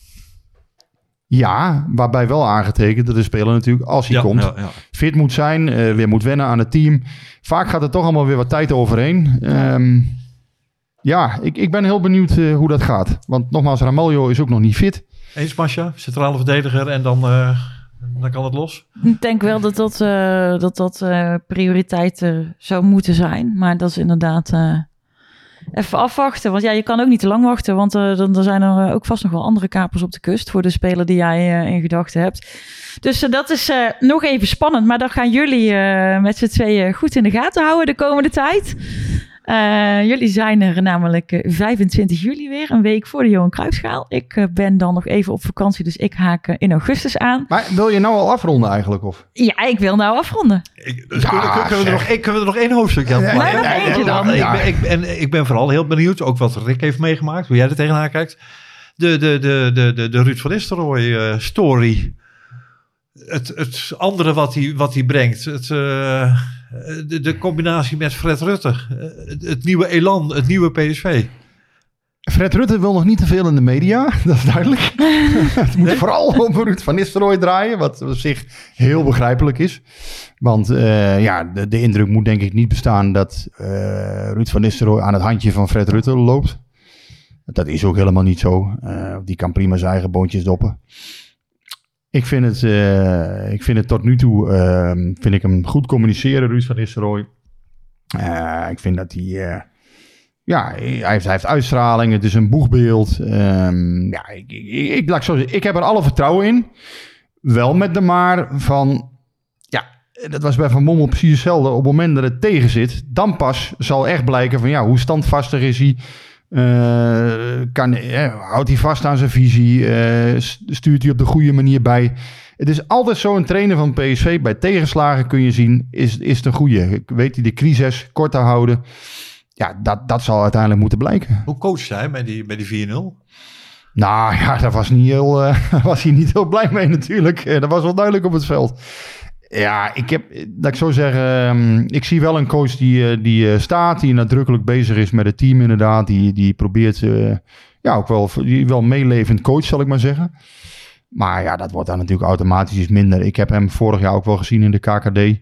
Ja, waarbij wel aangetekend dat de speler natuurlijk, als hij ja, komt, ja, ja. fit moet zijn, uh, weer moet wennen aan het team. Vaak gaat er toch allemaal weer wat tijd overheen. Um, ja, ik, ik ben heel benieuwd uh, hoe dat gaat. Want nogmaals, Ramaljo is ook nog niet fit. Eens Masja, centrale verdediger en dan... Uh dan kan het los. Ik denk wel dat dat, uh, dat, dat uh, prioriteit uh, zou moeten zijn. Maar dat is inderdaad even afwachten. Want ja, je kan ook niet te lang wachten. Want dan, zijn er ook vast nog wel andere kapers op de kust voor de speler die jij in gedachten hebt. Dus dat is nog even spannend. Maar dan gaan jullie met z'n tweeën goed in de gaten houden de komende tijd. Uh, jullie zijn er namelijk 25 eh, juli weer, een week voor de Johan Cruijffschaal. Ik uh, ben dan nog even op vakantie, dus ik haak in augustus aan. Maar wil je nou al afronden eigenlijk? Of? Ja, ik wil nou afronden. Ik, dus ja, kunnen, kunnen, we er nog, ik, kunnen we er nog één hoofdstuk aan maken? Nee, nog eentje dan. Ja. Ik, ben, ik, ben, ik ben vooral heel benieuwd, ook wat Rick heeft meegemaakt, hoe jij er tegenaan kijkt. De, de, de, de, de, de Ruud van Nistelrooy uh, story. Het, het andere wat hij, wat hij brengt. Het... Uh, de, de, combinatie met Fred Rutte. Het nieuwe elan, het nieuwe PSV. Fred Rutte wil nog niet te veel in de media, dat is duidelijk. het moet vooral om Ruud van Nistelrooy draaien, wat op zich heel begrijpelijk is. Want uh, ja, de, de, indruk moet denk ik niet bestaan dat uh, Ruud van Nistelrooy aan het handje van Fred Rutte loopt. Dat is ook helemaal niet zo. Uh, die kan prima zijn eigen boontjes doppen. Ik vind het, ik vind het tot nu toe, ehm, vind ik hem goed communiceren, Ruud van Nistelrooy. ik vind dat hij ja, hij heeft, uitstraling. Het is een boegbeeld. Um, ja, ik, ik, ik, zo ik heb er alle vertrouwen in. Wel met de maar van... Ja, dat was bij Van Mommel precies hetzelfde. Op het moment dat het tegen zit, dan pas zal echt blijken van... Ja, hoe standvastig is hij? Uh, kan, eh, houdt hij vast aan zijn visie? Uh, stuurt hij op de goede manier bij? Het is altijd zo een trainer van PSV. Bij tegenslagen kun je zien, is, is het een goede. Weet hij de crisis kort te houden? ja, dat, dat zal uiteindelijk moeten blijken. Hoe coach hij bij die, bij die 4-0? Nou ja, daar was, niet heel, was hij niet heel blij mee natuurlijk. Dat was wel duidelijk op het veld. Ja, ik heb, dat ik zo zeggen, um, ik zie wel een coach die, uh, die staat, die nadrukkelijk bezig is met het team inderdaad. Die, die probeert, ja, ook wel, die wel meelevend coach, zal ik maar zeggen. Maar ja, dat wordt dan natuurlijk automatisch minder. Ik heb hem vorig jaar ook wel gezien in de KKD. in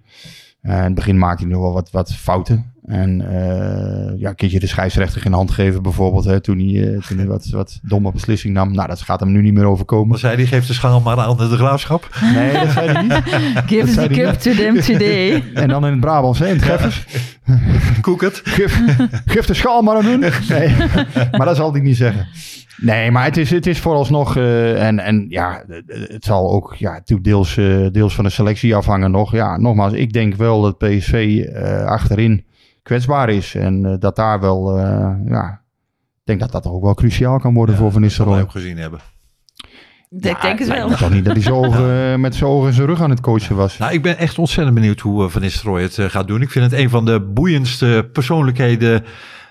het begin maakte hij nog wel wat, wat fouten. En uh, ja, een keertje de scheidsrechter in hand geven bijvoorbeeld, hè, toen hij, uh, toen hij wat, wat domme beslissing nam. Nou, dat gaat hem nu niet meer overkomen. Maar zei hij, geeft de schaal maar aan de graafschap? Nee, dat zei hij niet. Give the cup to them today. En dan in het Brabants, hè, in het Geffers. Koek het. Geef, geef de schaal maar aan hun. Nee, maar dat zal hij niet zeggen. Nee, maar het is, het is vooralsnog, uh, en, en ja, het zal ook ja, deels, uh, deels van de selectie afhangen nog. Ja, nogmaals, ik denk wel dat PSV uh, achterin kwetsbaar is. En uh, dat daar wel, uh, ja, ik denk dat dat ook wel cruciaal kan worden ja, voor Van Nistelrooy. Dat ook gezien hebben. Ja, ik denk het wel. toch niet dat hij zo uh, met zijn ogen en zijn rug aan het coachen was. Nou, ik ben echt ontzettend benieuwd hoe Van Nistelrooy het gaat doen. Ik vind het een van de boeiendste persoonlijkheden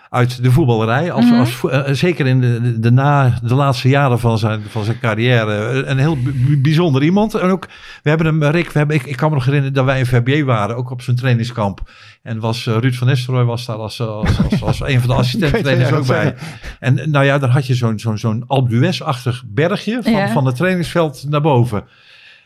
uit de voetballerij. Als, mm-hmm. als, uh, zeker in de, de, na, de laatste jaren van zijn, van zijn carrière. Een heel bijzonder iemand. En ook, we hebben hem, Rick, we hebben, ik, ik kan me nog herinneren dat wij in VBA waren. Ook op zijn trainingskamp. En was uh, Ruud van Nistelrooy was daar als, als, als, als een van de assistenten ook bij. En nou ja, daar had je zo'n zo'n zo'n Alpe achtig bergje van, ja. van het trainingsveld naar boven.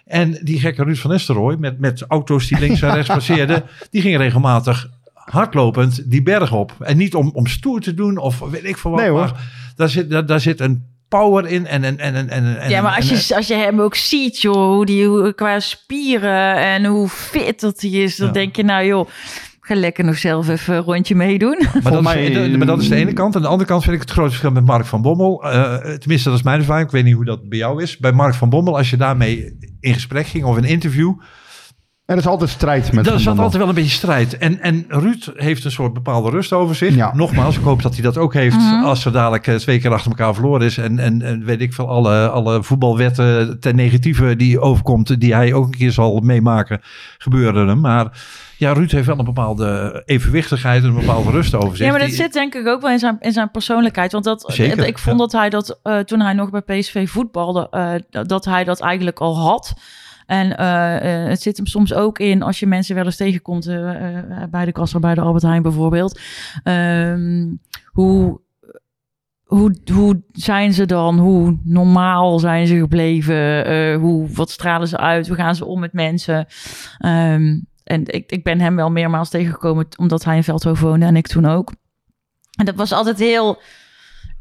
En die gekke Ruud van Nistelrooy met, met auto's die links en rechts passeerden, die gingen regelmatig hardlopend die berg op. En niet om, om stoer te doen of weet ik veel wat. Nee, hoor. daar, zit, daar, daar zit een power in en en en en en ja maar als je als je hem ook ziet joh hoe die hoe, qua spieren en hoe fit dat hij is dan ja. denk je nou joh ga lekker nog zelf even een rondje meedoen. Maar dat, mij, is, maar dat is de ene kant. En de andere kant vind ik het grote verschil met Mark van Bommel. Uh, tenminste, dat is mijn ervaring. Ik weet niet hoe dat bij jou is. Bij Mark van Bommel, als je daarmee in gesprek ging of een interview, er is altijd strijd met Er zat altijd wel een beetje strijd. En, en Ruud heeft een soort bepaalde rust over zich. Ja. Nogmaals, ik hoop dat hij dat ook heeft mm-hmm. als er dadelijk eh, twee keer achter elkaar verloren is. En, en, en weet ik veel, alle, alle voetbalwetten ten negatieve die overkomt, die hij ook een keer zal meemaken, gebeuren hem. Maar ja, Ruud heeft wel een bepaalde evenwichtigheid en een bepaalde rust over zich. Ja, maar dat zit denk ik ook wel in zijn, in zijn persoonlijkheid. Want dat, Zeker, ik vond dat hij dat uh, toen hij nog bij PSV voetbalde, uh, dat hij dat eigenlijk al had. En uh, het zit hem soms ook in als je mensen wel eens tegenkomt uh, bij de kassa, bij de Albert Heijn bijvoorbeeld. Um, hoe, hoe, hoe zijn ze dan? Hoe normaal zijn ze gebleven? hoe, wat stralen ze uit? Hoe gaan ze om met mensen? Um, en ik, ik ben hem wel meermaals tegengekomen omdat hij in Veldhoven woonde en ik toen ook. En dat was altijd heel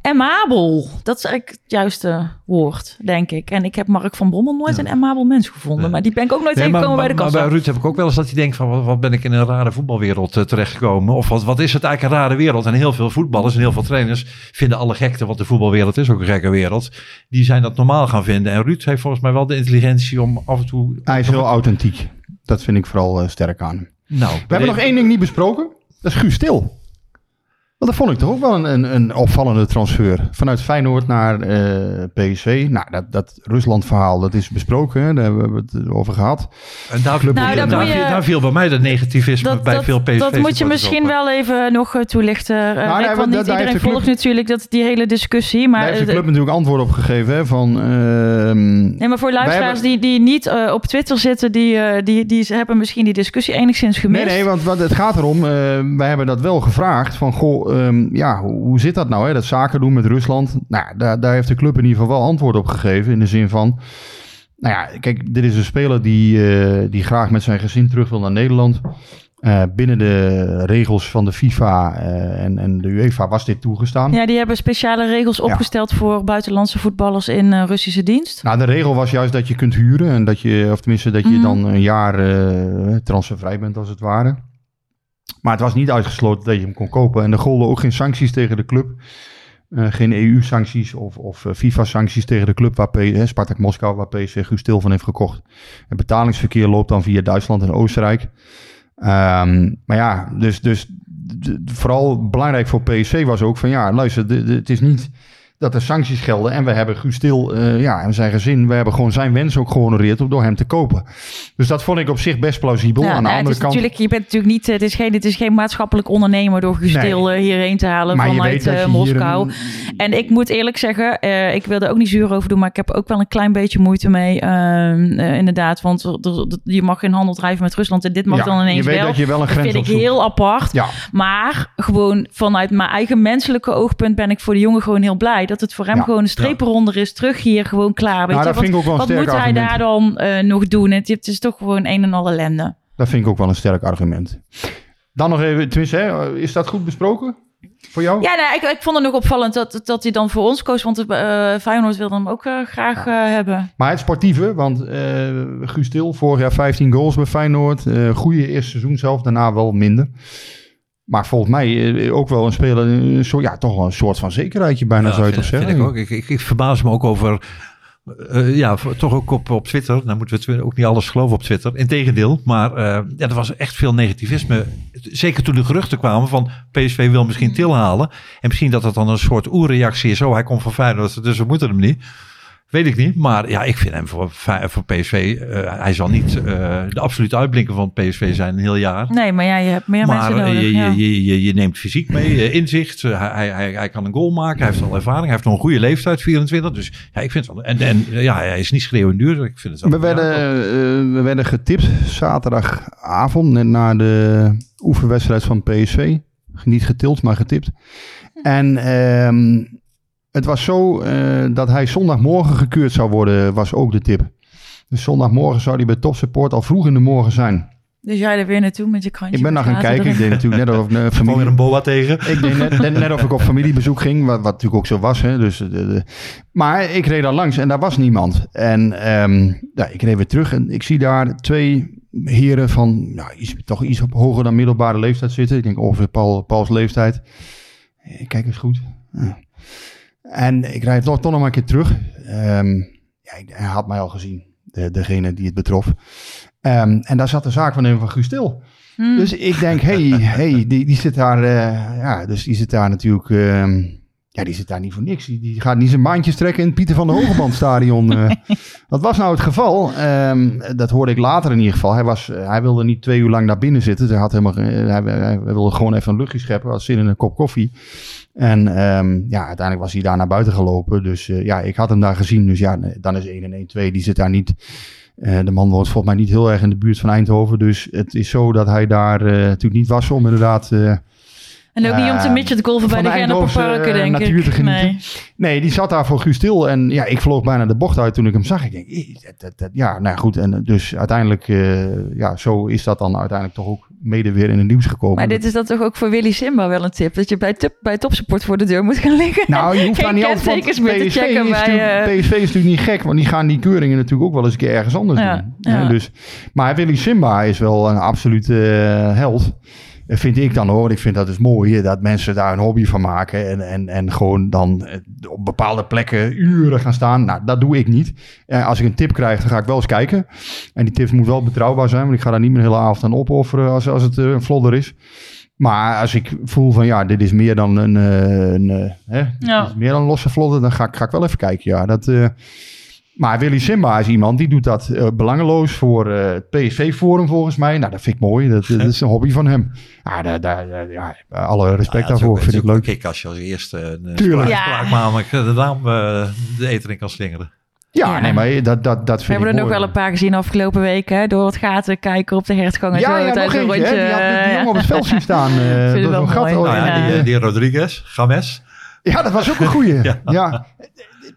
Emabel, dat is eigenlijk het juiste woord, denk ik. En ik heb Mark van Bommel nooit ja. een emabel mens gevonden. Maar die ben ik ook nooit nee, tegengekomen bij de kassa. Maar bij Ruud heb ik ook wel eens dat hij denkt van... wat, wat ben ik in een rare voetbalwereld uh, terechtgekomen? Of wat, wat is het eigenlijk een rare wereld? En heel veel voetballers en heel veel trainers vinden alle gekte... wat de voetbalwereld is, ook een gekke wereld. Die zijn dat normaal gaan vinden. En Ruud heeft volgens mij wel de intelligentie om af en toe... Hij is heel authentiek. Dat vind ik vooral uh, sterk aan hem. Nou, We hebben nog één ding niet besproken. Dat is Guus Stil. Want dat vond ik toch ook wel een, een, een opvallende transfer. Vanuit Feyenoord naar uh, PSV. Nou, dat, dat Rusland-verhaal, dat is besproken. Hè? Daar hebben we het over gehad. En daar, nou, daar, daar, je, daar viel bij mij de negativisme dat, bij dat, veel PSV. Dat moet je misschien wel even nog uh, toelichten. Uh, nou, nee, want niet iedereen volgt natuurlijk dat, die hele discussie. Maar, daar heeft de club natuurlijk antwoord op gegeven. Hè, van, uh, nee, maar voor luisteraars hebben... die, die niet uh, op Twitter zitten... Die, uh, die, die hebben misschien die discussie enigszins gemist. Nee, nee, want, want het gaat erom... wij hebben dat wel gevraagd. Van, goh ehm, ja, hoe, hoe, zit dat nou, hè? dat zaken doen met Rusland? Nou, daar, daar heeft de club in ieder geval wel antwoord op gegeven. In de zin van, nou ja, kijk, dit is een speler die, uh, die graag met zijn gezin terug wil naar Nederland. Uh, binnen de regels van de FIFA uh, en, en de UEFA was dit toegestaan. Ja, die hebben speciale regels opgesteld ja. voor buitenlandse voetballers in uh, Russische dienst. Nou, de regel was juist dat je kunt huren en dat je, of tenminste dat je mm. dan een jaar transfervrij bent als het ware. Maar het was niet uitgesloten dat je hem kon kopen. En er golden ook geen sancties tegen de club. geen EU-sancties of, of FIFA-sancties tegen de club waar P, Spartak Moskou, waar PSV Guus van heeft gekocht. Het betalingsverkeer loopt dan via Duitsland en Oostenrijk. Um, maar ja, dus, dus vooral belangrijk voor PSC was ook van ja, luister, het is niet dat er sancties gelden. En we hebben Guus Stil uh, ja, en zijn gezin, we hebben gewoon zijn wens ook gehonoreerd om door hem te kopen. Dus dat vond ik op zich best plausibel. Aan de nou, andere het is kant. Natuurlijk, je bent natuurlijk niet, het is geen, het is geen maatschappelijk ondernemer door Guus Nee. Stil eh, hierheen te halen Maar vanuit eh, Moskou. een- En ik moet eerlijk zeggen, eh, ik wil er ook niet zuur over doen, maar ik heb ook wel een klein beetje moeite mee, ehm, eh, inderdaad. Want je mag geen handel drijven met Rusland en dit mag Ja, dan ineens je weet wel. dat je wel een grens vind ik heel apart. Ja. Maar gewoon vanuit mijn eigen menselijke oogpunt ben ik voor de jongen gewoon heel blij. Dat het voor hem Ja. gewoon een streep eronder is. Terug hier, gewoon klaar. Weet Nou, je? dat vind ik ook wel een wat sterk moet hij daar dan eh, nog doen? Het, het is toch gewoon een en al ellende. Dat vind ik ook wel een sterk argument. Dan nog even, tenminste, hè, is dat goed besproken voor jou? Ja, nou, ik, ik vond het nog opvallend dat, dat hij dan voor ons koos. Want eh Feyenoord wilde hem ook eh, graag hebben. Maar het sportieve, want Guus Stil, vorig jaar 15 goals bij Feyenoord. goede eerste seizoen zelf, daarna wel minder. Maar volgens mij eh, ook wel een speler, een soort, ja, toch wel een soort van zekerheidje bijna Ja, zou je toch zeggen. ik ook. Ik, ik, ik verbaas me ook over. eh, ja, toch ook op, op Twitter. Nou moeten we ook niet alles geloven op Twitter. Integendeel. Maar eh, ja, er was echt veel negativisme. Zeker toen de geruchten kwamen van PSV wil misschien Til halen. En misschien dat het dan een soort oerreactie is. Oh, hij komt van Feyenoord, dus we moeten hem niet. Weet ik niet. Maar ja, ik vind hem voor, voor PSV... eh, hij zal niet eh, de absolute uitblinker van PSV zijn een heel jaar. Nee, maar ja, je hebt meer Maar mensen eh, nodig. je, ja. je, je, je neemt fysiek mee, inzicht. hij, hij, hij kan een goal maken, hij heeft al ervaring. Hij heeft nog een goede leeftijd, 24. Dus ja, ik vind het wel... En, en ja, hij is niet schreeuwend duur. Ik vind het wel... We werden, eh, we werden getipt zaterdagavond, net na de oefenwedstrijd van PSV. Niet getild, maar getipt. En ehm, het was zo eh, dat hij zondagmorgen gekeurd zou worden, was ook de tip. Dus zondagmorgen zou hij bij Topsupport al vroeg in de morgen zijn. Dus jij er weer naartoe met je krantje. Ik ben naar gaan kijken. Ik deed natuurlijk net of ik familie... weer een boa tegen. Ik deed net, net, net of ik op familiebezoek ging, wat, wat natuurlijk ook zo was. Hè, dus, de, de- maar ik reed daar langs en daar was niemand. En ehm, ja, ik reed weer terug en ik zie daar twee heren van nou, iets, toch iets op hoger dan middelbare leeftijd zitten. Ik denk ongeveer Paul, Pauls leeftijd. Eh, Kijk eens goed. Ja. En ik rijd toch, toch nog een keer terug. Ehm, ja, hij had mij al gezien, de, degene die het betrof. Ehm, en daar zat de zaak van hem van Guus Stil. Hmm. Dus ik denk, hey, hey die, die zit daar, eh, ja, dus die zit daar natuurlijk, ehm, ja, die zit daar niet voor niks. Die, die gaat niet zijn baantjes trekken in het Pieter van der Hogebandstadion. eh. Wat was nou het geval? Dat hoorde ik later in ieder geval. Hij, was, eh, hij wilde niet twee uur lang daar binnen zitten. Hij, had helemaal, hij wilde gewoon even een luchtje scheppen. Had zin in een kop koffie. En ehm, ja, uiteindelijk was hij daar naar buiten gelopen. Dus eh, ja, ik had hem daar gezien. Dus ja, dan is 1 en 1 2. Die zit daar niet. Eh, de man woont volgens mij niet heel erg in de buurt van Eindhoven. Dus het is zo dat hij daar eh, natuurlijk niet was om inderdaad... En ook niet om te midget golven bij de Eindhovense, Genneperparken, denk natuur ik. te genieten. Nee. Nee, die zat daar voor Guus Stil. En ja, ik vloog bijna de bocht uit toen ik hem zag. Ik denk, "Eh, dat, dat, dat- ja, nou goed. En dus uiteindelijk, ja, zo is dat dan uiteindelijk toch ook mede weer in het nieuws gekomen. Maar dit is dan toch ook voor Willy Simba wel een tip. Dat je bij, bij topsupport voor de deur moet gaan liggen. Nou, je hoeft daar niet altijd... kentekens meer te PSV checken is bij... eh, PSV is natuurlijk niet gek, want die gaan die keuringen natuurlijk ook wel eens een keer ergens anders Ja, doen. ja. Hè, dus, maar Willy Simba is wel een absolute eh, held. Vind ik dan hoor. Ik vind dat dus mooi dat mensen daar een hobby van maken. En, en, en gewoon dan eh, op bepaalde plekken uren gaan staan. Nou, dat doe ik niet. Eh, als ik een tip krijg, dan ga ik wel eens kijken. En die tips moet wel betrouwbaar zijn. Want ik ga daar niet mijn hele avond aan opofferen als, als het eh, een vlodder is. Maar als ik voel van ja, dit is meer dan een, een, hè, Ja. dit is meer dan een losse vlodder, dan ga ik, ga ik wel even kijken. Ja, dat, maar Willy Simba is iemand die doet dat eh, belangeloos voor eh, het PSV-forum volgens mij. Nou, dat vind ik mooi. Dat, dat is een hobby van hem. Ja, daar, daar, daar- ja alle respect daarvoor. vind ik leuk. Kijk, als je als eerste een Tuurlijk. spraak, spraak namelijk de naam eh, de eten in kan slingeren. Ja, Ja. nee, maar dat, dat, dat We vind hebben ik er nog mooi. wel een paar gezien afgelopen weken. Door het gaten kijken op de hertgang en Ja, zo. ja, nog een hè. Die had die ja. jongen op het veld zien staan. eh, ik door wel zo'n gat. Nou ja, die, eh, eh, die Rodriguez, Games. Ja, dat was ook een goeie. Ja. ja.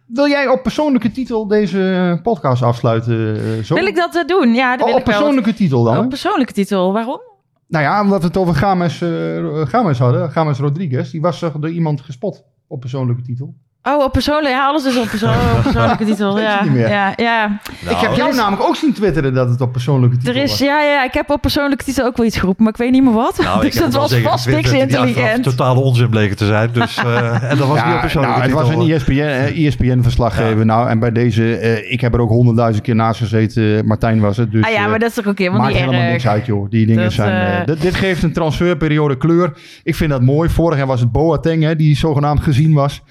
Wil jij op persoonlijke titel deze podcast afsluiten? eh, Zo? Wil ik dat eh, doen? Ja, dat Oh, wil op ik wel. persoonlijke titel dan? Op persoonlijke titel. Waarom? Nou ja, omdat we het over Games, eh Games hadden. Games Rodriguez. Die was door iemand gespot op persoonlijke titel. Oh, op persoonlijke. Ja, alles is op, perso op persoonlijke titel. Ja, ja, ja. ik heb jou namelijk ook zien twitteren dat het op persoonlijke titel Er is, was. ja, ja, ik heb op persoonlijke titel ook wel iets geroepen, maar ik weet niet meer wat. Nou, ik dus heb dat was vast niks intelligent. totale onzin bleken te zijn. Dus, eh, en dat was Ja, niet op persoonlijke nou, het was een ESPN, eh, ESPN-verslaggever. Nou, en bij deze, eh, ik heb er ook honderdduizend keer naast gezeten. Martijn was het. Dus, ah ja, maar dat is toch ook helemaal Maakt niet helemaal erg. niks uit, joh. Die dingen Dat, zijn... dit, dit geeft een transferperiode kleur. Ik vind dat mooi. Vorig jaar was het Boateng, hè, die zogenaamd gezien was.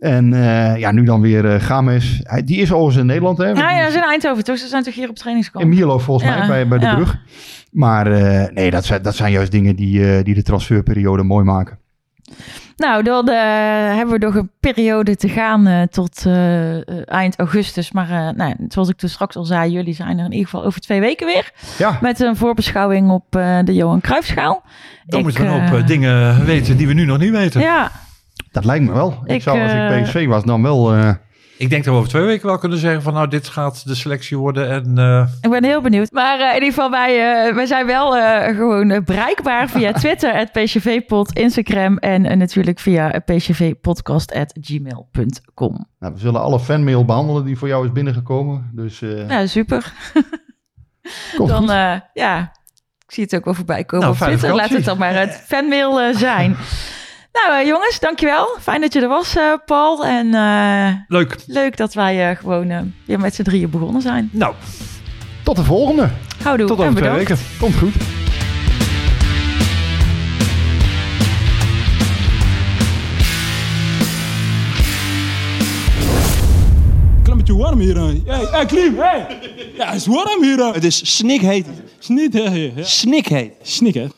En eh, ja, nu dan weer eh Games. Hij, die is overigens in Nederland, hè? Ja, ja, ze zijn in Eindhoven, toch? Ze zijn toch hier op trainingskamp? In Mierlo volgens Ja, mij, bij, bij de ja. brug. Maar eh, nee, dat zijn, dat zijn juist dingen die, eh, die de transferperiode mooi maken. Nou, dan eh, hebben we nog een periode te gaan eh, tot eind augustus. Maar eh, nou, zoals ik dus straks al zei, jullie zijn er in ieder geval over twee weken weer. Ja. Met een voorbeschouwing op eh, de Johan Cruijffschaal. Dan Ik, moeten we een hoop dingen weten die we nu nog niet weten. Ja, Dat lijkt me wel. Ik, Ik, zou als eh, ik PSV was dan wel... eh, Ik denk dat we over twee weken wel kunnen zeggen van nou, dit gaat de selectie worden. En eh, ik ben heel benieuwd. Maar eh, in ieder geval, wij, eh, wij zijn wel eh, gewoon eh, bereikbaar via Twitter, het PCV-pod, Instagram en eh, natuurlijk via pcvpodcast.gmail.com. nou, we zullen alle fanmail behandelen die voor jou is binnengekomen. Dus eh Ja, super. komt dan, eh, ja, ik zie het ook wel voorbij komen Nou, op Twitter. Laat het dan maar het fanmail eh, zijn. Nou, eh, jongens, dankjewel. Fijn dat je er was, eh, Paul. En eh, leuk. leuk dat wij eh, gewoon eh, weer met z'n drieën begonnen zijn. Nou, Tot de volgende. Houdoe tot en over twee weken. Komt goed. Warm hier. Hey, hey Klim, hey! Ja, het is warm hier. Het is snikheet. Snikheet. Snikheet. Snikheet.